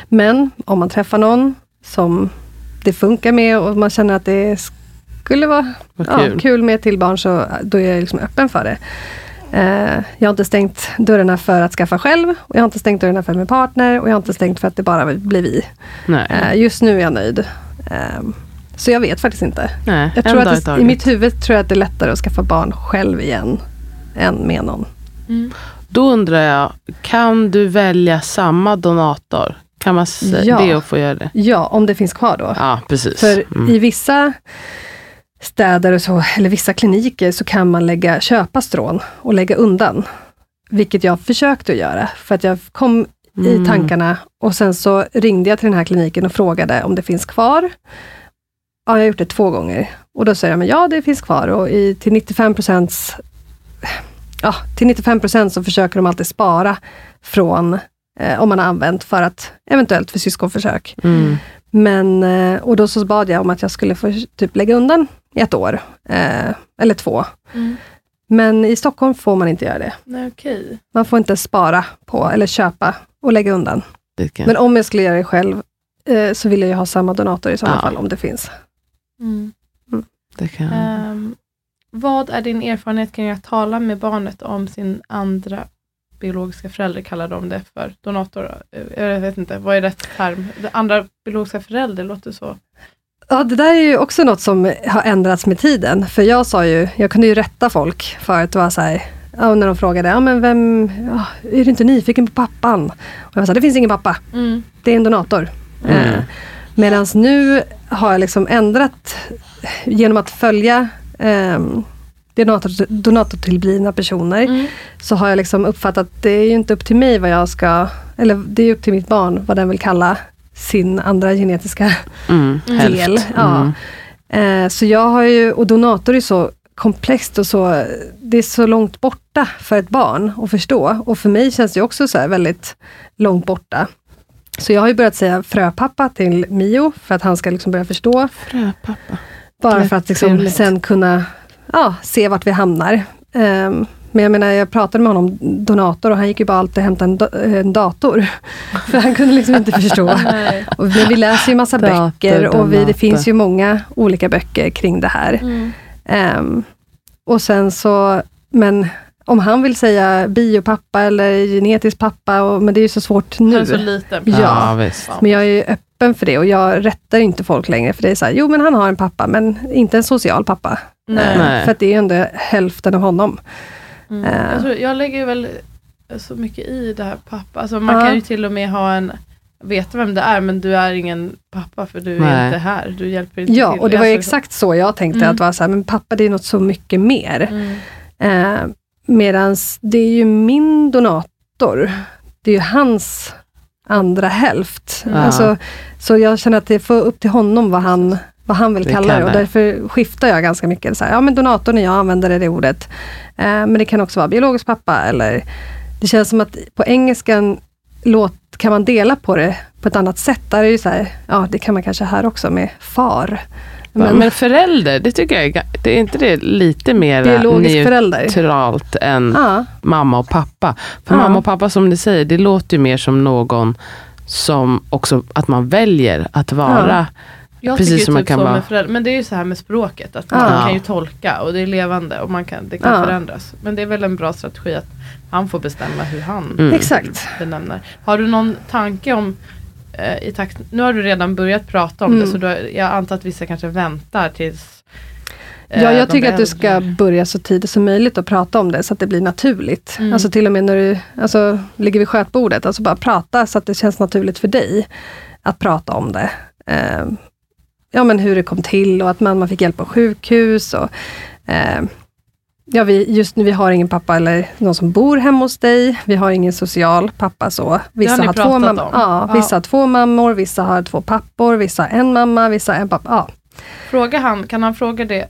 Men om man träffar någon som det funkar med och man känner att det skulle vara Vad ja, kul. kul. med till barn, så då är jag liksom öppen för det. Eh, jag har inte stängt dörrarna för att skaffa själv, och jag har inte stängt dörrarna för min partner, och jag har inte stängt för att det bara blir vi. Nej. Eh, just nu är jag nöjd. Eh, så jag vet faktiskt inte. Nej. Jag tror att det, I mitt huvud tror jag att det är lättare att skaffa barn själv igen, än med någon. Mm. Då undrar jag, kan du välja samma donator? Kan man säga Ja. det och få göra det? Ja, om det finns kvar då. Ja, precis. För Mm. i vissa städer och så, eller vissa kliniker, så kan man lägga, köpa strån och lägga undan. Vilket jag försökte att göra, för att jag kom i Mm. tankarna och sen så ringde jag till den här kliniken och frågade om det finns kvar. Ja, jag har gjort det två gånger. Och då säger de, ja det finns kvar och i, till 95 procents Ja, till 95 procent så försöker de alltid spara från eh, om man har använt för att eventuellt för syskonförsök. Mm. Men, eh, och då så bad jag om att jag skulle få typ lägga undan i ett år, eh, eller två. Mm. Men i Stockholm får man inte göra det. Nej, okej. Man får inte spara på, eller köpa och lägga undan. Det kan- Men om jag skulle göra det själv, eh, så vill jag ju ha samma donator i sådana Ja. fall, om det finns. Mm. det kan. Ehm, vad är din erfarenhet kring att tala med barnet om sin andra biologiska förälder, kallar de det för, donator? Eh, Jag vet inte, vad är rätt term? Det andra biologiska förälder låter så. Ja, det där är ju också något som har ändrats med tiden. För jag sa ju, jag kunde ju rätta folk förut. Det var så här, ja, när de frågade, ja, men vem, ja, är du inte nyfiken på pappan? Och jag sa, det finns ingen pappa. Mm. Det är en donator. Mm. Eh, Medan nu har jag liksom ändrat genom att följa eh, donator, donatortillblivna personer. Mm. Så har jag liksom uppfattat att det är ju inte upp till mig vad jag ska, eller det är upp till mitt barn vad den vill kalla sin andra genetiska Mm. Del. Ja. Mm. Eh, så jag har ju, och donator är så komplext och så, det är så långt borta för ett barn att förstå. Och för mig känns det också så här väldigt långt borta. Så jag har ju börjat säga fröpappa till Mio, för att han ska liksom börja förstå. Fröpappa. Bara för att liksom sen kunna ja, se vart vi hamnar. Ehm, Men jag menar, jag pratade med honom donator och han gick ju bara alltid och hämtade en, da- en dator. [laughs] För han kunde liksom inte förstå. [laughs] Nej. Och, men vi läser ju massa Dator, böcker och vi, det finns ju många olika böcker kring det här. Mm. Ehm, och sen så, men om han vill säga biopappa eller genetisk pappa, och, men det är ju så svårt nu. Han är så liten. Ja. Ja, visst. Men jag är ju öppen för det och jag rättar inte folk längre. För det är så här, jo men han har en pappa, men inte en social pappa. Nej. Eh. För att det är ju ändå hälften av honom. Mm. Eh. Jag, tror, jag lägger väl så mycket i det här pappa. Alltså man Ja. kan ju till och med ha en veta vem det är men du är ingen pappa för du är Nej. inte här. Du hjälper inte Ja, till. och det var ju Alltså, exakt så jag tänkte, Mm. att vara så här, men pappa det är något så mycket mer. Mm. Eh, medans det är ju min donator, det är ju hans andra hälft. Ja. Alltså, så jag känner att det får upp till honom vad han, vad han vill Det kalla det och därför skiftar jag ganska mycket. Så här, ja men donatorn, jag använder det ordet. Eh, men det kan också vara biologisk pappa eller det känns som att på engelskan låt, kan man dela på det på ett annat sätt. Där är det ju så här, ja det kan man kanske här också med far. Men, Men, förälder, det tycker jag är, det är inte det lite mer biologisk förälder. neutralt än Ja, mamma och pappa? För Ja. mamma och pappa som ni säger, det låter ju mer som någon som också, att man väljer att vara. Jag Precis som man typ kan så vara- med föräldrar, men det är ju så här med språket, att man Ja. kan ju tolka och det är levande och man kan, det kan Ja. förändras. Men det är väl en bra strategi att han får bestämma hur han Mm. benämner. Har du någon tanke om eh, i takt, nu har du redan börjat prata om Mm. det så har- jag antar att vissa kanske väntar tills eh, Ja, jag de tycker att du ska börja så tidigt som möjligt och prata om det så att det blir naturligt. Mm. Alltså till och med när du alltså, ligger vid skötbordet, alltså bara prata så att det känns naturligt för dig att prata om det. Eh, ja men hur det kom till och att mamma fick hjälp på sjukhus. Och, eh, ja, vi, just nu vi har ingen pappa eller någon som bor hemma hos dig. Vi har ingen social pappa så. Vissa ni har två pratat mammor. om. Ja, Ja. vissa har två mammor, vissa har två pappor, vissa har en mamma, vissa har en pappa. Ja. Fråga han, kan han fråga det?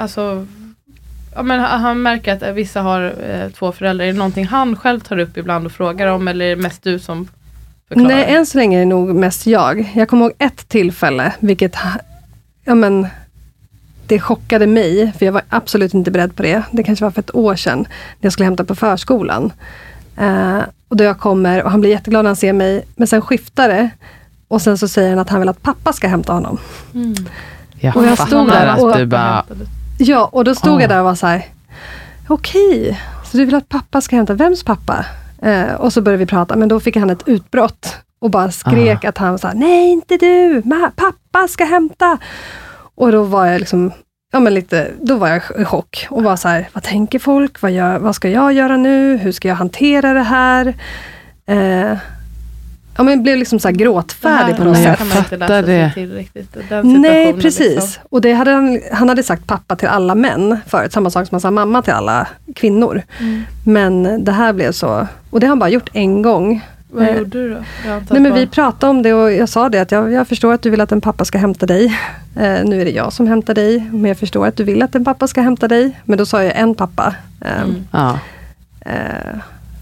Alltså, ja, men han märker att vissa har eh, två föräldrar. Är det någonting han själv tar upp ibland och frågar om eller är det mest du som förklarar? Nej, än så länge är det nog mest jag. Jag kommer ihåg ett tillfälle, vilket ja, men, det chockade mig, för jag var absolut inte beredd på det. Det kanske var för ett år sedan, när jag skulle hämta på förskolan. Eh, och då jag kommer och han blir jätteglad när han ser mig, men sen skiftar det. Och sen så säger han att han vill att pappa ska hämta honom. Mm. Jag Och jag stod där och- bara, Ja, och då stod Ah. jag där och var så här, okej, så du vill att pappa ska hämta, vems pappa? Eh, och så började vi prata, men då fick han ett utbrott och bara skrek att han sa, nej inte du, ma- pappa ska hämta. Och då var jag liksom, ja men lite, då var jag i chock och var så här, vad tänker folk? Vad, gör, vad ska jag göra nu? Hur ska jag hantera det här? Eh, ja men blev liksom så här gråtfärdig på något sätt. jag kan man inte läsa sig det. till riktigt. Nej, precis. Liksom. Och det hade han, han hade sagt pappa till alla män förut, samma sak som han sa mamma till alla kvinnor. Mm. Men det här blev så, och det har han bara gjort en gång. Vad Eh, gjorde du då? Nej, men vi pratade om det och jag sa det att jag, jag förstår att du vill att en pappa ska hämta dig. Eh, nu är det jag som hämtar dig, men jag förstår att du vill att en pappa ska hämta dig. Men då sa jag en pappa. Eh, Mm. eh,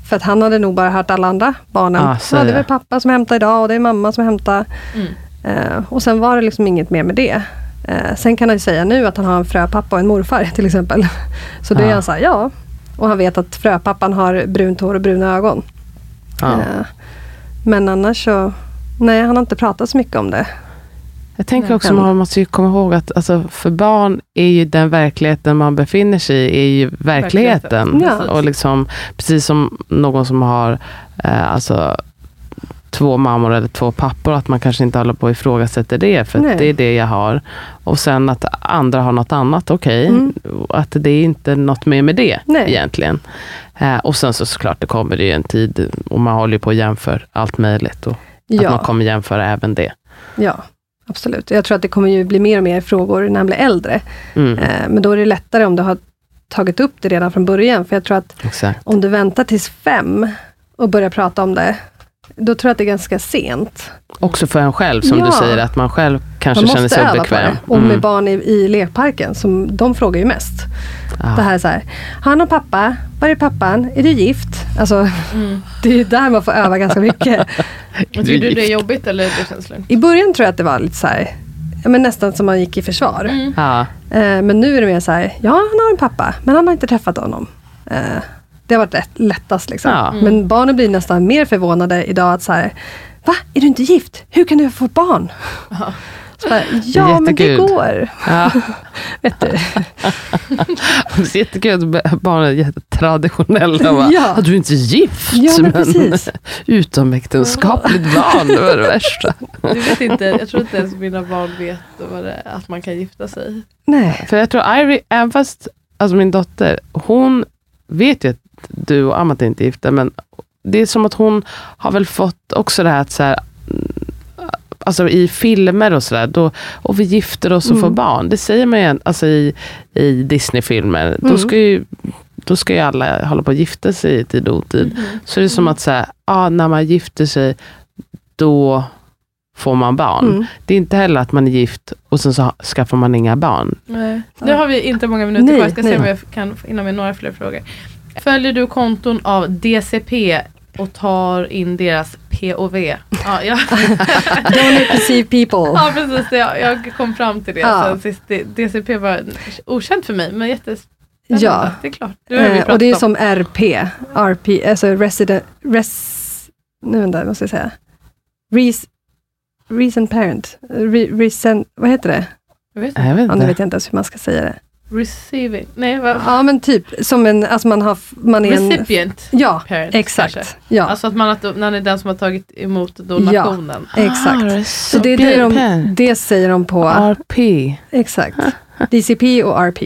för att han hade nog bara hört alla andra barnen. Ah, Ja, så det är ja. väl pappa som hämtar idag och det är mamma som hämtar. Mm. Eh, och sen var det liksom inget mer med det. Eh, sen kan han ju säga nu att han har en fröpappa och en morfar [laughs] till exempel. Så det är han såhär, ja. Och han vet att fröpappan har brunt hår och bruna ögon. ja. Eh, men annars så, nej han har inte pratat så mycket om det. Jag tänker också man måste ju komma ihåg att alltså, för barn är ju den verkligheten man befinner sig i, är ju verkligheten. Verkligheten, ja. Och liksom, precis som någon som har eh, alltså, två mammor eller två pappor, att man kanske inte håller på och ifrågasätter det, för det är det jag har. Och sen att andra har något annat, okej. Mm. Att det är inte något mer med det Nej. egentligen. Eh, och sen så såklart, det kommer det ju en tid, och man håller på och jämför allt möjligt. Och att man Ja, kommer jämföra även det. ja, absolut. Jag tror att det kommer ju bli mer och mer frågor när han blir äldre. Mm, Eh, men då är det lättare om du har tagit upp det redan från början. För jag tror att exakt. om du väntar tills fem och börjar prata om det, då tror jag att det är ganska sent. Också för en själv, som Ja. du säger, att man själv kanske Man känner sig öva på obekväm. det. Och med Mm. barn i, i lekparken, som, de frågar ju mest. Ja. Det här är så här, han och pappa, var är pappan? Är du gift? Alltså, Mm. [laughs] det är ju där man får öva ganska mycket. [laughs] Tycker du det är jobbigt eller det känns lugnt? I början tror jag att det var lite så här, men nästan som man gick i försvar. Mm. Ja, Eh, men nu är det mer så här, ja han har en pappa, men han har inte träffat honom. Det har varit rätt, lättast. Liksom. Ja. Men barnen blir nästan mer förvånade idag att så här, Va? Är du inte gift? Hur kan du få barn? [laughs] Så bara, ja, men det går. Ja. [laughs] Vet du. [laughs] Det är jättekul att barnen är jättetraditionella. Bara, Ja. "Ah, Du är inte gift, Ja, men precis. utomäktenskapligt barn, det var det värsta. Du vet inte, jag tror inte ens mina barn vet vad det är, att man kan gifta sig. Nej. För jag tror Ivy, även fast alltså min dotter, hon vet ju att du och Amat inte är gifta, men det är som att hon har väl fått också det här att så här, mm, Alltså i filmer och sådär, då, och vi gifter oss och Mm. får barn. Det säger man ju alltså i, i Disney-filmer. Då, Mm. ska ju, då ska ju alla hålla på att gifta sig i tid och otid. Så det är som att så här, ah, när man gifter sig, då får man barn. Mm. Det är inte heller att man är gift och sen så skaffar man inga barn. Nej. Nu har vi inte många minuter Nej, kvar, jag ska se nej. om jag kan få hinna med några fler frågor. Följer du konton av DCP och tar in deras POV? Ja, jag, [laughs] Don't deceive people. ja precis, jag, jag kom fram till det Ja. sen sist. DCP var okänt för mig, men jättespännande. Ja. Det är klart. Det Eh, och det är om. som RP, RP, alltså resident, res, nu vänta, måste jag säga? Res, recent parent, Re, recent, vad heter det? Jag vet Jag inte. vet Ja, inte. nu vet jag inte ens hur man ska säga det. Receiving, nej vad? Ja men typ, som en, alltså man har, man är en, Recipient ja, parent exakt. kanske. Ja, Alltså att man, att man är den som har tagit emot donationen. exakt. Ah, Så det, är det, de, det säger de på, RP. exakt. DCP och RP.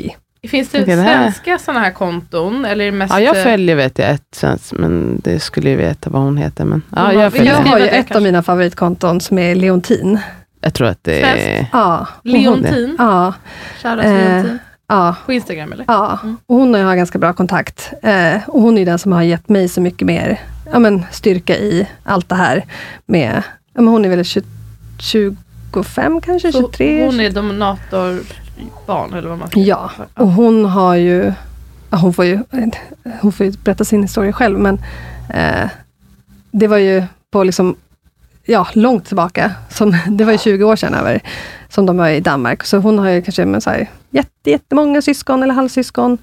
Finns det här- svenska sådana här konton? Eller är det mest, Ja, jag eh, följer vet jag ett svenskt, men det skulle ju veta vad hon heter. Men, ja, jag. Jag har ju ett kanske. av mina favoritkonton som är Leontin. jag tror att det är... Ja, Leontin? ja, Shoutout Eh, Leontin. Ja. På Instagram eller? Ja, Mm. och hon och jag har ganska bra kontakt. Eh, och hon är den som har gett mig så mycket mer ja, men, styrka i allt det här. Med, ja, men hon är väl 20, 25 kanske, Så 23? hon är donatorbarn eller vad man ska Ja, och hon har ju, hon får ju, hon får ju berätta sin historia själv, men eh, det var ju på liksom, ja, långt tillbaka, som, det var ju 20 år sedan över, som de var i Danmark. Så hon har ju kanske men, så här, jätte, jättemånga syskon eller halvsyskon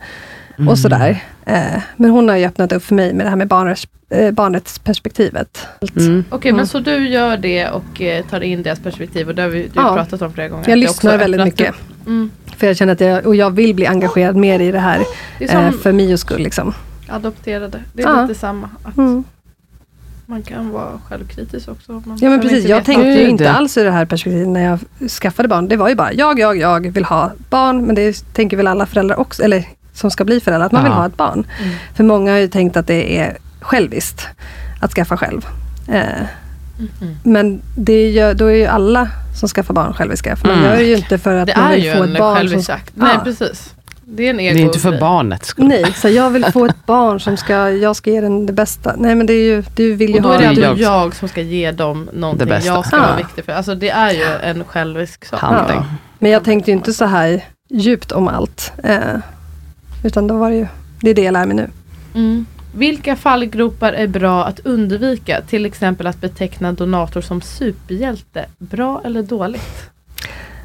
Mm. och sådär. Eh, men hon har ju öppnat upp för mig med det här med barnets, eh, barnets perspektivet. Mm. Okej, men så du gör det och eh, tar in deras perspektiv och det har vi du har Ja. pratat om flera gånger. Jag lyssnar också väldigt mycket. Mm. För jag känner att jag, och jag vill bli engagerad mer i det här, Det som eh, för Mios skull. Liksom. adopterade. Det är Ja. lite samma. Att Mm. Man kan vara självkritisk också. Man Ja men precis, jag tänkte ju inte alls ur det här perspektivet när jag skaffade barn. Det var ju bara, jag, jag, jag vill ha barn, men det tänker väl alla föräldrar också, eller som ska bli föräldrar, att man Ja. vill ha ett barn. Mm. För många har ju tänkt att det är själviskt att skaffa själv. Eh, Mhm. men det gör, då är ju alla som skaffar barn själviska. För man Mm. gör det ju inte för att Det man är vill ju få en ett barn som... självisk akt. Nej Ja. precis. Det är en Det ego är inte för barnets skull. Nej, så jag vill få ett barn som ska, jag ska ge den det bästa. Nej men det är ju, du vill ju Och då ha är det det jag jag, som ska ge dem någonting Det bästa. jag ska Ja. vara viktig för. Alltså det är ju en självisk sak. Handling. Men jag tänkte ju inte så här djupt om allt. Eh, utan då var det ju, det är det jag lär mig nu. Mm. Vilka fallgropar är bra att undvika? Till exempel att beteckna donator som superhjälte. Bra eller dåligt?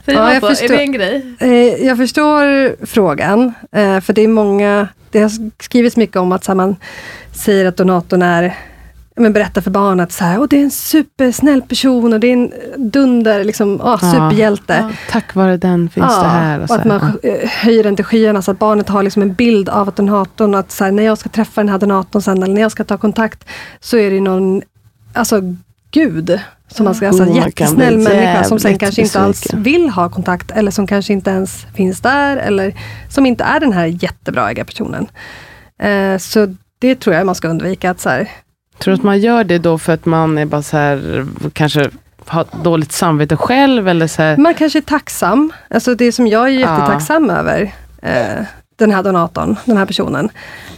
Ja, jag förstår. Är det en grej? Eh, jag förstår frågan, eh, för det är många, det har skrivits mycket om att så här, man säger att donatorn är, men berättar för barn att så här, "Åh, det är en supersnäll person och det är en dunder, liksom, ah, Ja. superhjälte. Ja. Tack vare den finns Ja, det här. Och och så att man eh, höjer den till skyarna så att barnet har liksom en bild av att donatorn, att så här, när jag ska träffa den här donatorn sen, eller när jag ska ta kontakt, så är det någon, alltså Gud, som man ska, alltså Oh, jättesnäll människa som sen kanske inte alls vill ha kontakt, eller som kanske inte ens finns där, eller som inte är den här jättebra ägarpersonen. Eh, så det tror jag man ska undvika, att så här, Tror du att man gör det då för att man är bara så här, kanske har dåligt samvete själv? Eller så här, Man kanske är tacksam. Alltså det som jag är jättetacksam över, eh, den här donatorn, den här personen.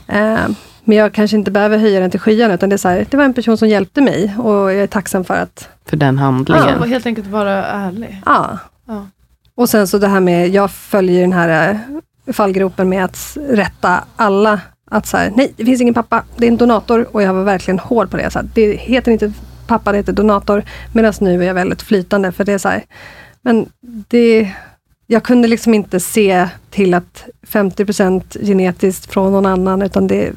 Eh, men jag kanske inte behöver höja den till skyarna, utan det är så här, det var en person som hjälpte mig och jag är tacksam för att, för den handlingen? Alltså, helt enkelt vara ärlig. ja. Ja. Och sen så det här med, jag följer den här eh, fallgropen med att rätta alla att så här, nej, det finns ingen pappa, det är en donator och jag var verkligen hård på det. Så här, det heter inte pappa, det heter donator. Medan nu är jag väldigt flytande för det är så här, men det, jag kunde liksom inte se till att 50% genetiskt från någon annan, utan det,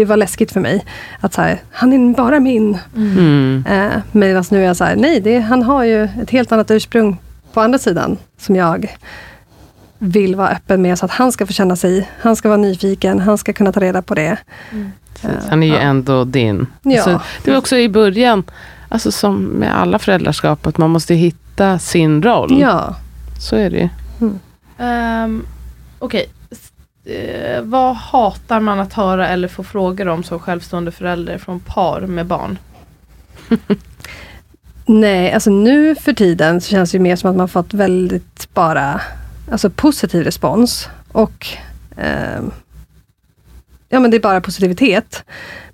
det var läskigt för mig. Att så här, han är bara min. Mm. Eh, Medan nu är jag så här, nej, det, han har ju ett helt annat ursprung på andra sidan, som jag vill vara öppen med, så att han ska få känna sig, han ska vara nyfiken, han ska kunna ta reda på det. Han är ju ändå din. Ja. Alltså, det var också i början, alltså som med alla föräldraskap, att man måste hitta sin roll. Ja. Så är det ju. Um, Okej, S- eh, vad hatar man att höra eller få frågor om som självstående förälder från par med barn? [laughs] Nej, alltså nu för tiden så känns det ju mer som att man fått väldigt bara alltså positiv respons. Och ehm, ja men det är bara positivitet.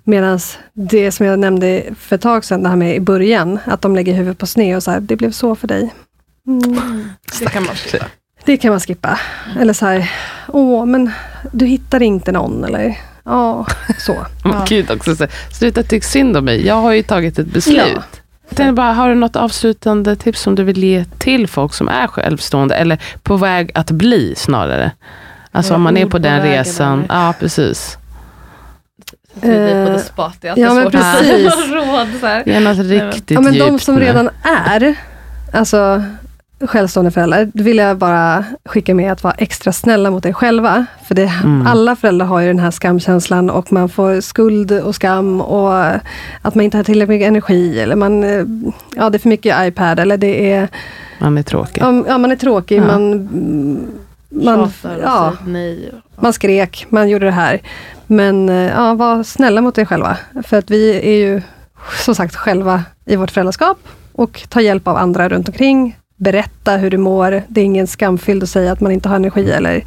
Medan det som jag nämnde för ett tag sedan, det här med i början, att de lägger huvudet på sned och så här, det blev så för dig. Mm, Det kan man [laughs] skippa. Det kan man skippa. Eller så här, åh men du hittar inte någon eller ja, så. [laughs] Gud också, så, sluta tycka synd om mig. Jag har ju tagit ett beslut. Ja. Jag bara, har du något avslutande tips som du vill ge till folk som är självstående eller på väg att bli snarare? Alltså om man är på den resan. Ja, precis. Är på Eh, spot, det är alltid ja, men precis. [laughs] säga råd. Så här. Ge något riktigt Ja, men de som nu. redan är alltså, självstående föräldrar, då vill jag bara skicka med att vara extra snälla mot er själva. För det, Mm. alla föräldrar har ju den här skamkänslan och man får skuld och skam och att man inte har tillräckligt mycket energi eller man, eh, ja det är för mycket iPad eller det är, Man är tråkig. ja, ja, man är tråkig, Ja. man, man, ja, man skrek, man gjorde det här. Men eh, ja, var snälla mot er själva. För att vi är ju som sagt själva i vårt föräldraskap och ta hjälp av andra runt omkring. Berätta hur du mår. Det är ingen skamfylld att säga att man inte har energi eller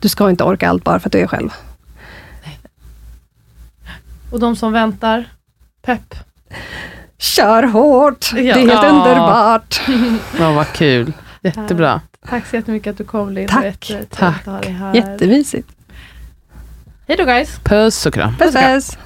du ska inte orka allt bara för att du är själv. Och de som väntar, pepp. Kör hårt! Ja. Det är helt Ja. underbart! [laughs] Ja, vad kul. Jättebra. Tack så jättemycket att du kom Linn. Tack. Tack. Jättemysigt. Hej då guys! Puss och kram. Puss puss!